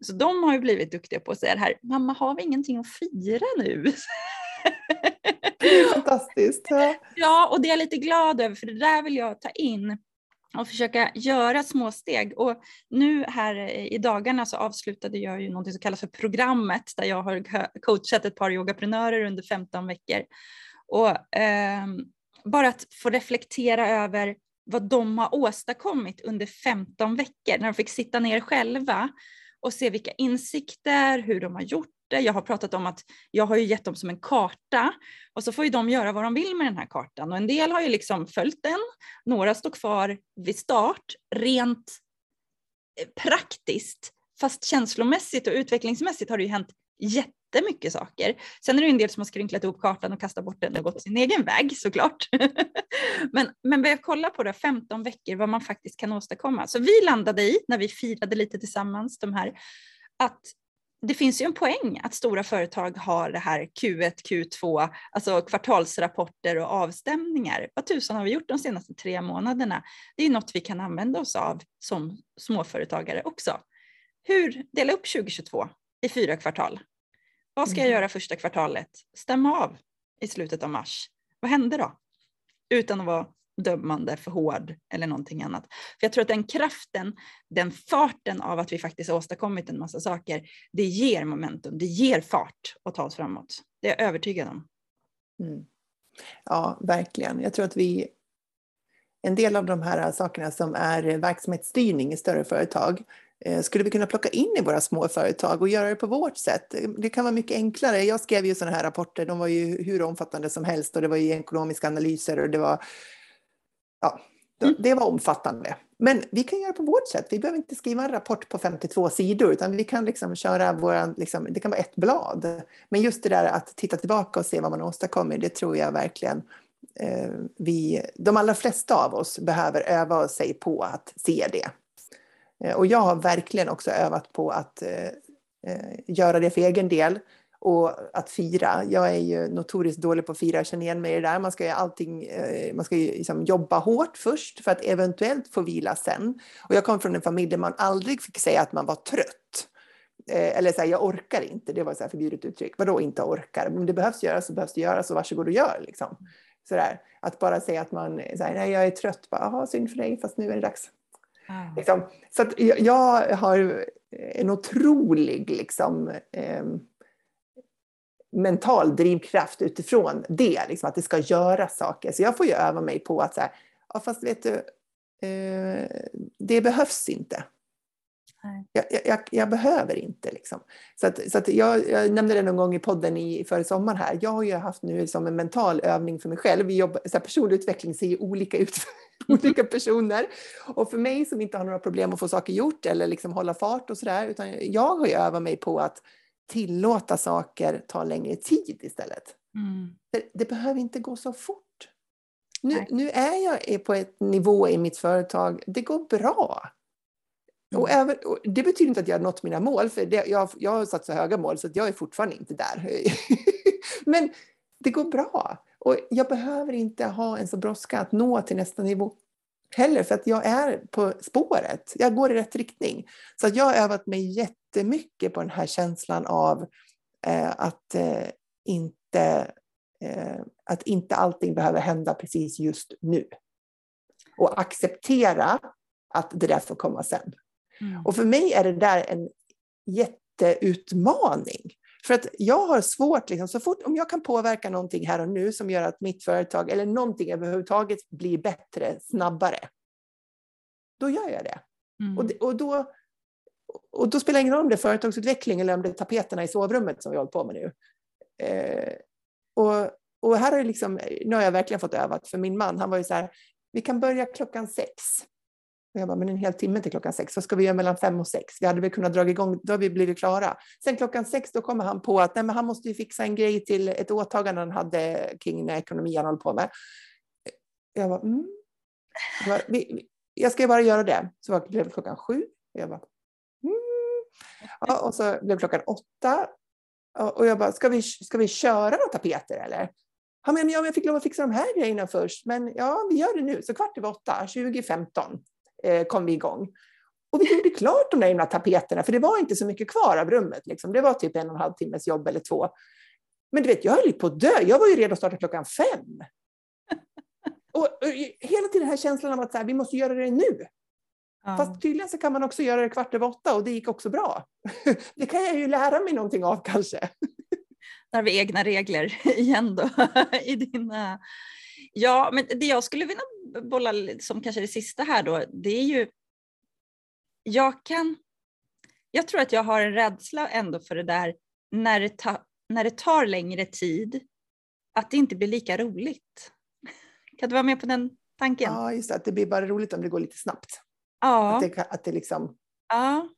Så de har ju blivit duktiga på att säga det här, mamma har vi ingenting att fira nu? Det är fantastiskt. Ja. ja, och det är jag lite glad över för det där vill jag ta in och försöka göra små steg. Och nu här i dagarna så avslutade jag ju något som kallas för programmet där jag har coachat ett par yogaprenörer under 15 veckor. Och eh, bara att få reflektera över vad de har åstadkommit under 15 veckor när de fick sitta ner själva och se vilka insikter, hur de har gjort. Jag har pratat om att jag har ju gett dem som en karta och så får ju de göra vad de vill med den här kartan och en del har ju liksom följt den. Några står kvar vid start rent eh, praktiskt fast känslomässigt och utvecklingsmässigt har det ju hänt jättemycket saker. Sen är det en del som har skrynklat ihop kartan och kastat bort den och gått sin egen väg såklart. men, men börja kolla på det 15 veckor vad man faktiskt kan åstadkomma. Så vi landade i, när vi firade lite tillsammans, de här, att det finns ju en poäng att stora företag har det här Q1, Q2, alltså kvartalsrapporter och avstämningar. Vad tusan har vi gjort de senaste tre månaderna? Det är något vi kan använda oss av som småföretagare också. Hur dela upp 2022 i fyra kvartal? Vad ska jag mm. göra första kvartalet? Stämma av i slutet av mars. Vad hände då? Utan att vara dömande, för hård eller någonting annat. För jag tror att den kraften, den farten av att vi faktiskt har åstadkommit en massa saker, det ger momentum, det ger fart att ta oss framåt. Det är jag övertygad om. Mm. Ja, verkligen. Jag tror att vi, en del av de här sakerna som är verksamhetsstyrning i större företag, eh, skulle vi kunna plocka in i våra små företag och göra det på vårt sätt. Det kan vara mycket enklare. Jag skrev ju sådana här rapporter, de var ju hur omfattande som helst och det var ju ekonomiska analyser och det var ja, mm. det var omfattande. Men vi kan göra på vårt sätt. Vi behöver inte skriva en rapport på 52 sidor, utan vi kan liksom köra våran, liksom, det kan vara ett blad. Men just det där att titta tillbaka och se vad man åstadkommit, det tror jag verkligen eh, vi, de allra flesta av oss behöver öva sig på att se det. Eh, och jag har verkligen också övat på att eh, eh, göra det för egen del och att fira. Jag är ju notoriskt dålig på att fira, jag känner igen mig i det där. Man ska ju allting, eh, man ska ju liksom jobba hårt först för att eventuellt få vila sen. Och jag kom från en familj där man aldrig fick säga att man var trött. Eh, eller så här, jag orkar inte, det var så här förbjudet uttryck. Vadå inte orkar? Om det behövs göras så behövs det göras och varsågod och gör liksom. Så där. Att bara säga att man, så här, nej jag är trött, bara, synd för dig fast nu är det dags. Mm. Liksom. Så jag, jag, har en otrolig liksom, eh, mental drivkraft utifrån det, liksom, att det ska göras saker. Så jag får ju öva mig på att så här, ja, fast vet du, eh, det behövs inte. Jag, jag, jag, behöver inte. Liksom. Så, att, så att jag, jag, nämnde det någon gång i podden i, före sommaren här. Jag har ju haft nu som en mental övning för mig själv. Vi jobbar, så här, personlig utveckling ser ju olika ut för olika personer. Och för mig som inte har några problem att få saker gjort eller liksom hålla fart och sådär. Utan jag har ju övat mig på att tillåta saker ta längre tid istället. Mm. Det, behöver inte gå så fort. Nu, nu är jag på ett nivå i mitt företag, det går bra. Mm. Och även, och det betyder inte att jag har nått mina mål, för det, jag, jag har satt så höga mål så att jag är fortfarande inte där. Men det går bra. Och jag behöver inte ha en så brådska att nå till nästa nivå heller, för att jag är på spåret. Jag går i rätt riktning. Så att jag har övat mig jättemycket på den här känslan av eh, att, eh, inte, eh, att inte allting behöver hända precis just nu. Och acceptera att det där får komma sen. Mm. Och för mig är det där en jätteutmaning. För att jag har svårt, liksom, så fort om jag kan påverka någonting här och nu som gör att mitt företag eller någonting överhuvudtaget blir bättre snabbare, då gör jag det. Mm. Och, och, då, och då spelar det ingen roll om det är företagsutveckling eller om det är tapeterna i sovrummet som vi håller på med nu. Eh, och, och här har jag liksom, nu har jag verkligen fått övat, för min man, han var ju så här, vi kan börja klockan sex. Och jag bara, men en hel timme till klockan sex, vad ska vi göra mellan fem och sex? Vi hade väl kunnat dra igång, då har vi blivit klara. Sen klockan sex, då kommer han på att nej, men han måste ju fixa en grej till ett åtagande han hade kring ekonomi han håller på med. Jag bara, mm. Jag, bara, vi, jag ska bara göra det. Så blev det klockan sju. Och jag bara ja, och så blev klockan åtta. Och jag bara, ska vi, ska vi köra några tapeter eller? Ja, men jag fick lov att fixa de här grejerna först, men ja, vi gör det nu. Så kvart över åtta, 2015 eh, kom vi igång. Och vi gjorde klart de där himla tapeterna, för det var inte så mycket kvar av rummet. Liksom. Det var typ en och en halv timmes jobb eller två. Men du vet, jag höll på att dö. Jag var ju redo att starta klockan fem. Och, och hela tiden den här känslan av att så här, vi måste göra det nu. Ja. Fast tydligen så kan man också göra det kvart över åtta och det gick också bra. Det kan jag ju lära mig någonting av kanske. Där har vi egna regler igen då i dina Ja, men det jag skulle vilja bolla som kanske det sista här då, det är ju, jag kan, jag tror att jag har en rädsla ändå för det där när det, ta, när det tar längre tid, att det inte blir lika roligt. Kan du vara med på den tanken? Ja, just det, att det blir bara roligt om det går lite snabbt. Ja. Att det, att det liksom... Ja,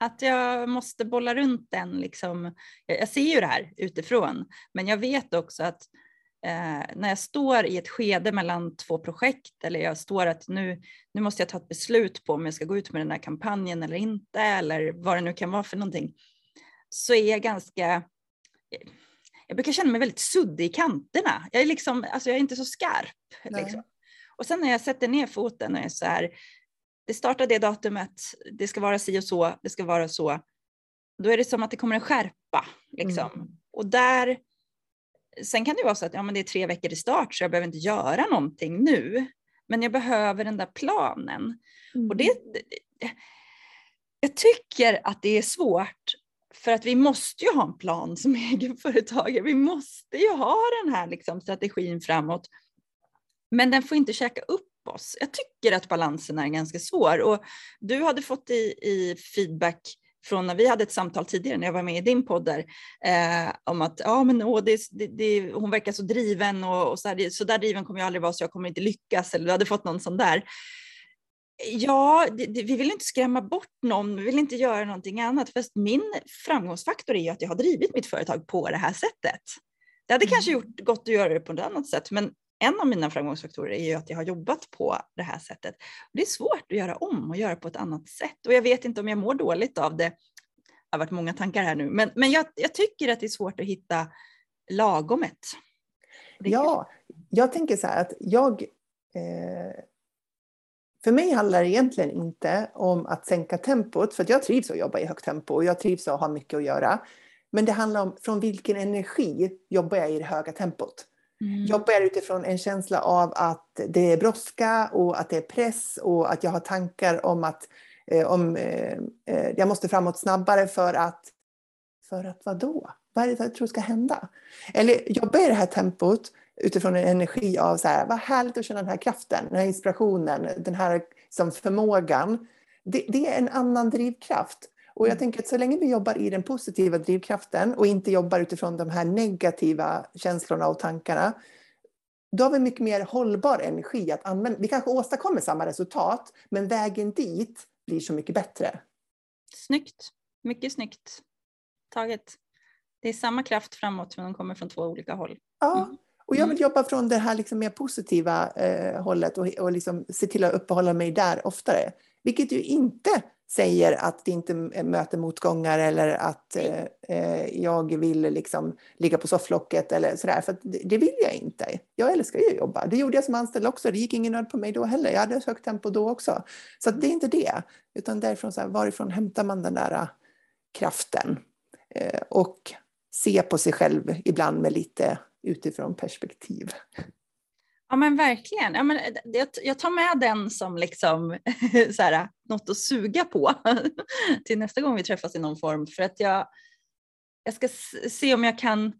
att jag måste bolla runt den. Liksom. Jag ser ju det här utifrån, men jag vet också att eh, när jag står i ett skede mellan två projekt eller jag står att nu, nu måste jag ta ett beslut på om jag ska gå ut med den här kampanjen eller inte eller vad det nu kan vara för någonting, så är jag ganska jag brukar känna mig väldigt suddig i kanterna. Jag är, liksom, alltså jag är inte så skarp. Liksom. Och sen när jag sätter ner foten och är så här, det startar det datumet, det ska vara si och så, det ska vara så. Då är det som att det kommer en skärpa. Liksom. Mm. Och där Sen kan det vara så att ja, men det är tre veckor i start så jag behöver inte göra någonting nu. Men jag behöver den där planen. Mm. Och det, jag tycker att det är svårt för att vi måste ju ha en plan som egenföretagare. Vi måste ju ha den här liksom, strategin framåt. Men den får inte käka upp oss. Jag tycker att balansen är ganska svår och du hade fått i, i feedback från när vi hade ett samtal tidigare när jag var med i din podd där, eh, om att ja, men, åh, det, det, det, hon verkar så driven och, och så, här, så där driven kommer jag aldrig vara så jag kommer inte lyckas eller du hade fått någon sån där. Ja, vi vill inte skrämma bort någon, vi vill inte göra någonting annat. För min framgångsfaktor är ju att jag har drivit mitt företag på det här sättet. Det hade mm. kanske gjort gott att göra det på ett annat sätt, men en av mina framgångsfaktorer är ju att jag har jobbat på det här sättet. Det är svårt att göra om och göra på ett annat sätt och jag vet inte om jag mår dåligt av det. Det har varit många tankar här nu, men, men jag, jag tycker att det är svårt att hitta lagomet. Ja, jag tänker så här att jag eh, för mig handlar det egentligen inte om att sänka tempot, för jag trivs att jobba i högt tempo och jag trivs att ha mycket att göra. Men det handlar om från vilken energi jobbar jag i det höga tempot. Mm. Jobbar jag utifrån en känsla av att det är brådska och att det är press och att jag har tankar om att eh, om, eh, eh, jag måste framåt snabbare för att... För att vadå? Vad är det jag tror ska hända? Eller jobbar jag i det här tempot utifrån en energi av så här, vad härligt att känna den här kraften, den här inspirationen, den här som förmågan. Det, det är en annan drivkraft. Och jag mm. tänker att så länge vi jobbar i den positiva drivkraften och inte jobbar utifrån de här negativa känslorna och tankarna, då har vi mycket mer hållbar energi att använda. Vi kanske åstadkommer samma resultat, men vägen dit blir så mycket bättre. Snyggt, mycket snyggt taget. Det är samma kraft framåt, men de kommer från två olika håll. Ja, mm. och jag vill mm. jobba från det här liksom mer positiva eh, hållet och, och liksom se till att uppehålla mig där oftare. Vilket ju inte säger att det inte möter motgångar eller att eh, eh, jag vill liksom ligga på sofflocket eller sådär. För det, vill jag inte. Jag älskar ju att jobba. Det gjorde jag som anställd också. Det gick ingen nöd på mig då heller. Jag hade ett högt tempo då också. Så det är inte det. Utan därifrån, så här, varifrån hämtar man den där äh, kraften? Eh, och se på sig själv ibland med lite utifrån perspektiv. Ja men verkligen. Ja, men jag tar med den som liksom, så här, något att suga på till nästa gång vi träffas i någon form. För att jag, jag ska se om jag kan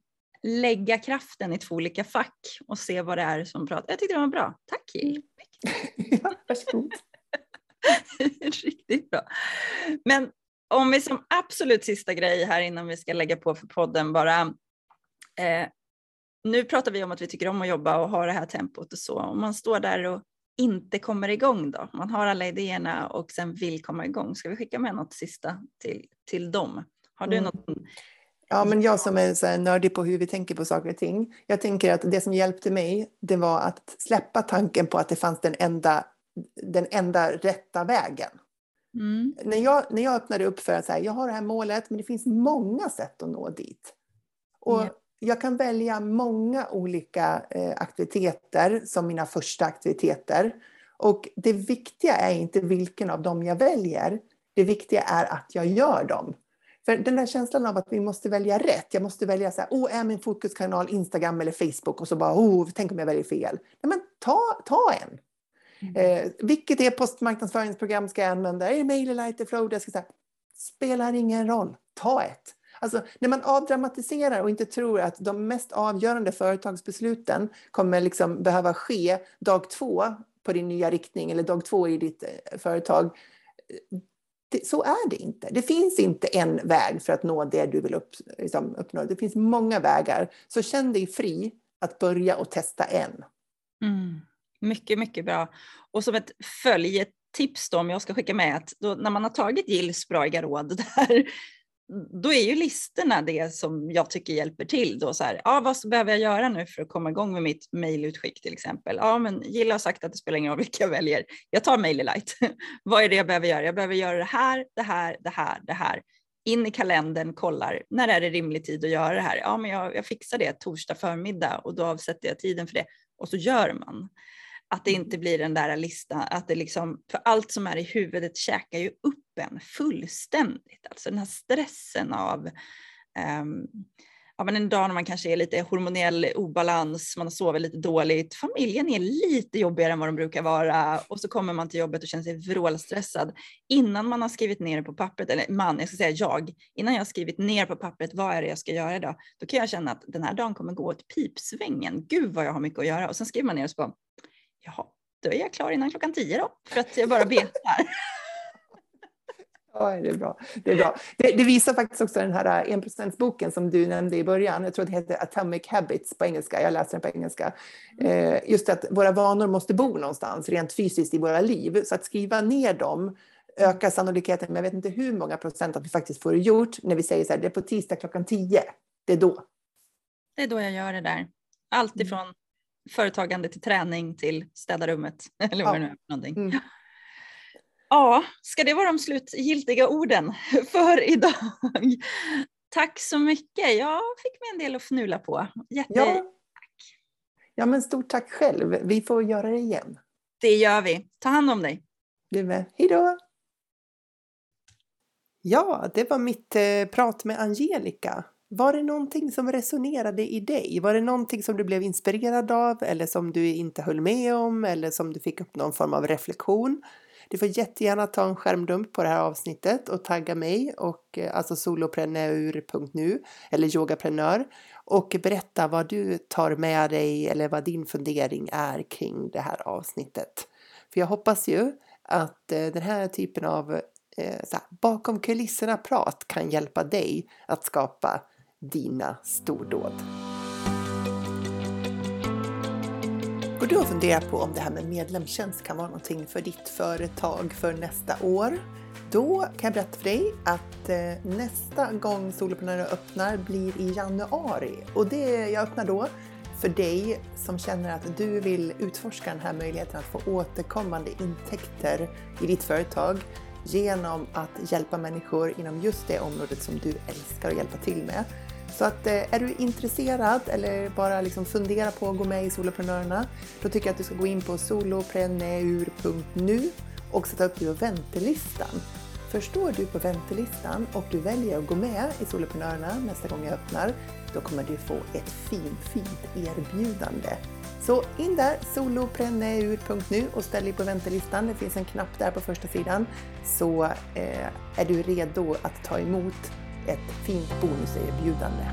lägga kraften i två olika fack och se vad det är som pratar. Jag tyckte det var bra. Tack Jill. Mm. ja, varsågod. Riktigt bra. Men om vi som absolut sista grej här innan vi ska lägga på för podden bara eh, nu pratar vi om att vi tycker om att jobba och ha det här tempot och så. Om man står där och inte kommer igång då, man har alla idéerna och sen vill komma igång. Ska vi skicka med något sista till, till dem? Har du mm. något? Ja, men jag som är så nördig på hur vi tänker på saker och ting. Jag tänker att det som hjälpte mig, det var att släppa tanken på att det fanns den enda, den enda rätta vägen. Mm. När, jag, när jag öppnade upp för att säga, jag har det här målet, men det finns många sätt att nå dit. Och yeah jag kan välja många olika eh, aktiviteter som mina första aktiviteter. Och det viktiga är inte vilken av dem jag väljer. Det viktiga är att jag gör dem. För den där känslan av att vi måste välja rätt. Jag måste välja så här, oh, är min fokuskanal Instagram eller Facebook? Och så bara, oh, tänk om jag väljer fel. Nej, men ta, ta en. Mm. Eh, vilket e-postmarknadsföringsprogram ska jag använda? Är det MailerLite, Flow? Jag ska säga, spelar ingen roll. Ta ett. Alltså, när man avdramatiserar och inte tror att de mest avgörande företagsbesluten kommer liksom behöva ske dag två på din nya riktning eller dag två i ditt eh, företag. Eh, det, så är det inte. Det finns inte en väg för att nå det du vill upp, liksom, uppnå. Det finns många vägar. Så känn dig fri att börja och testa en. Mm. Mycket, mycket bra. Och som ett följetips då, om jag ska skicka med, att då, när man har tagit Gills bra råd där, då är ju listorna det som jag tycker hjälper till. Då, så här, ah, vad behöver jag göra nu för att komma igång med mitt mejlutskick till exempel? Ja, men Gilla har sagt att det spelar ingen roll vilka jag väljer. Jag tar MailerLite. vad är det jag behöver göra? Jag behöver göra det här, det här, det här, det här. In i kalendern, kollar när är det rimlig tid att göra det här? Ja, men jag, jag fixar det torsdag förmiddag och då avsätter jag tiden för det och så gör man. Att det inte blir den där listan, att det liksom, för allt som är i huvudet käkar ju upp en fullständigt. Alltså den här stressen av um, ja, men en dag när man kanske är lite hormonell obalans, man sover lite dåligt, familjen är lite jobbigare än vad de brukar vara och så kommer man till jobbet och känner sig vrålstressad. Innan man har skrivit ner det på pappret, eller man, jag ska säga jag, innan jag har skrivit ner på pappret vad är det jag ska göra idag, då kan jag känna att den här dagen kommer gå åt pipsvängen. Gud vad jag har mycket att göra och sen skriver man ner och så bara, jaha, då är jag klar innan klockan tio då, för att jag bara betar. Ja, det är bra. Det, är bra. Det, det, visar faktiskt också den här 1%-boken som du nämnde i början. Jag tror det heter Atomic Habits på engelska. Jag läser den på engelska. Eh, just att våra vanor måste bo någonstans rent fysiskt i våra liv. Så att skriva ner dem ökar sannolikheten med jag vet inte hur många procent att vi faktiskt får det gjort när vi säger så här, det är på tisdag klockan 10. Det är då. Det är då jag gör det där. Allt ifrån företagande till träning till städa rummet eller vad ja. det nu är någonting. Mm. Ja, ska det vara de slutgiltiga orden för idag? Tack så mycket. Jag fick mig en del att fnula på. Jätte... Ja. ja, men stort tack själv. Vi får göra det igen. Det gör vi. Ta hand om dig. Du med. Hej då! Ja, det var mitt eh, prat med Angelica. Var det någonting som resonerade i dig? Var det någonting som du blev inspirerad av eller som du inte höll med om eller som du fick upp någon form av reflektion? Du får jättegärna ta en skärmdump på det här avsnittet och tagga mig och eh, alltså solopreneur.nu eller yogaprenör och berätta vad du tar med dig eller vad din fundering är kring det här avsnittet. För jag hoppas ju att eh, den här typen av eh, här, bakom kulisserna prat kan hjälpa dig att skapa dina stordåd. Går du och funderar på om det här med medlemstjänst kan vara någonting för ditt företag för nästa år? Då kan jag berätta för dig att eh, nästa gång Soloprenörer öppnar blir i januari och det jag öppnar då för dig som känner att du vill utforska den här möjligheten att få återkommande intäkter i ditt företag genom att hjälpa människor inom just det området som du älskar att hjälpa till med. Så att eh, är du intresserad eller bara liksom funderar på att gå med i Soloprenörerna, då tycker jag att du ska gå in på solopreneur.nu och sätta upp dig på väntelistan. Förstår du på väntelistan och du väljer att gå med i Soloprenörerna nästa gång jag öppnar, då kommer du få ett fint, fint erbjudande. Så in där, solopreneur.nu och ställ dig på väntelistan. Det finns en knapp där på första sidan. Så eh, är du redo att ta emot ett fint bonuserbjudande.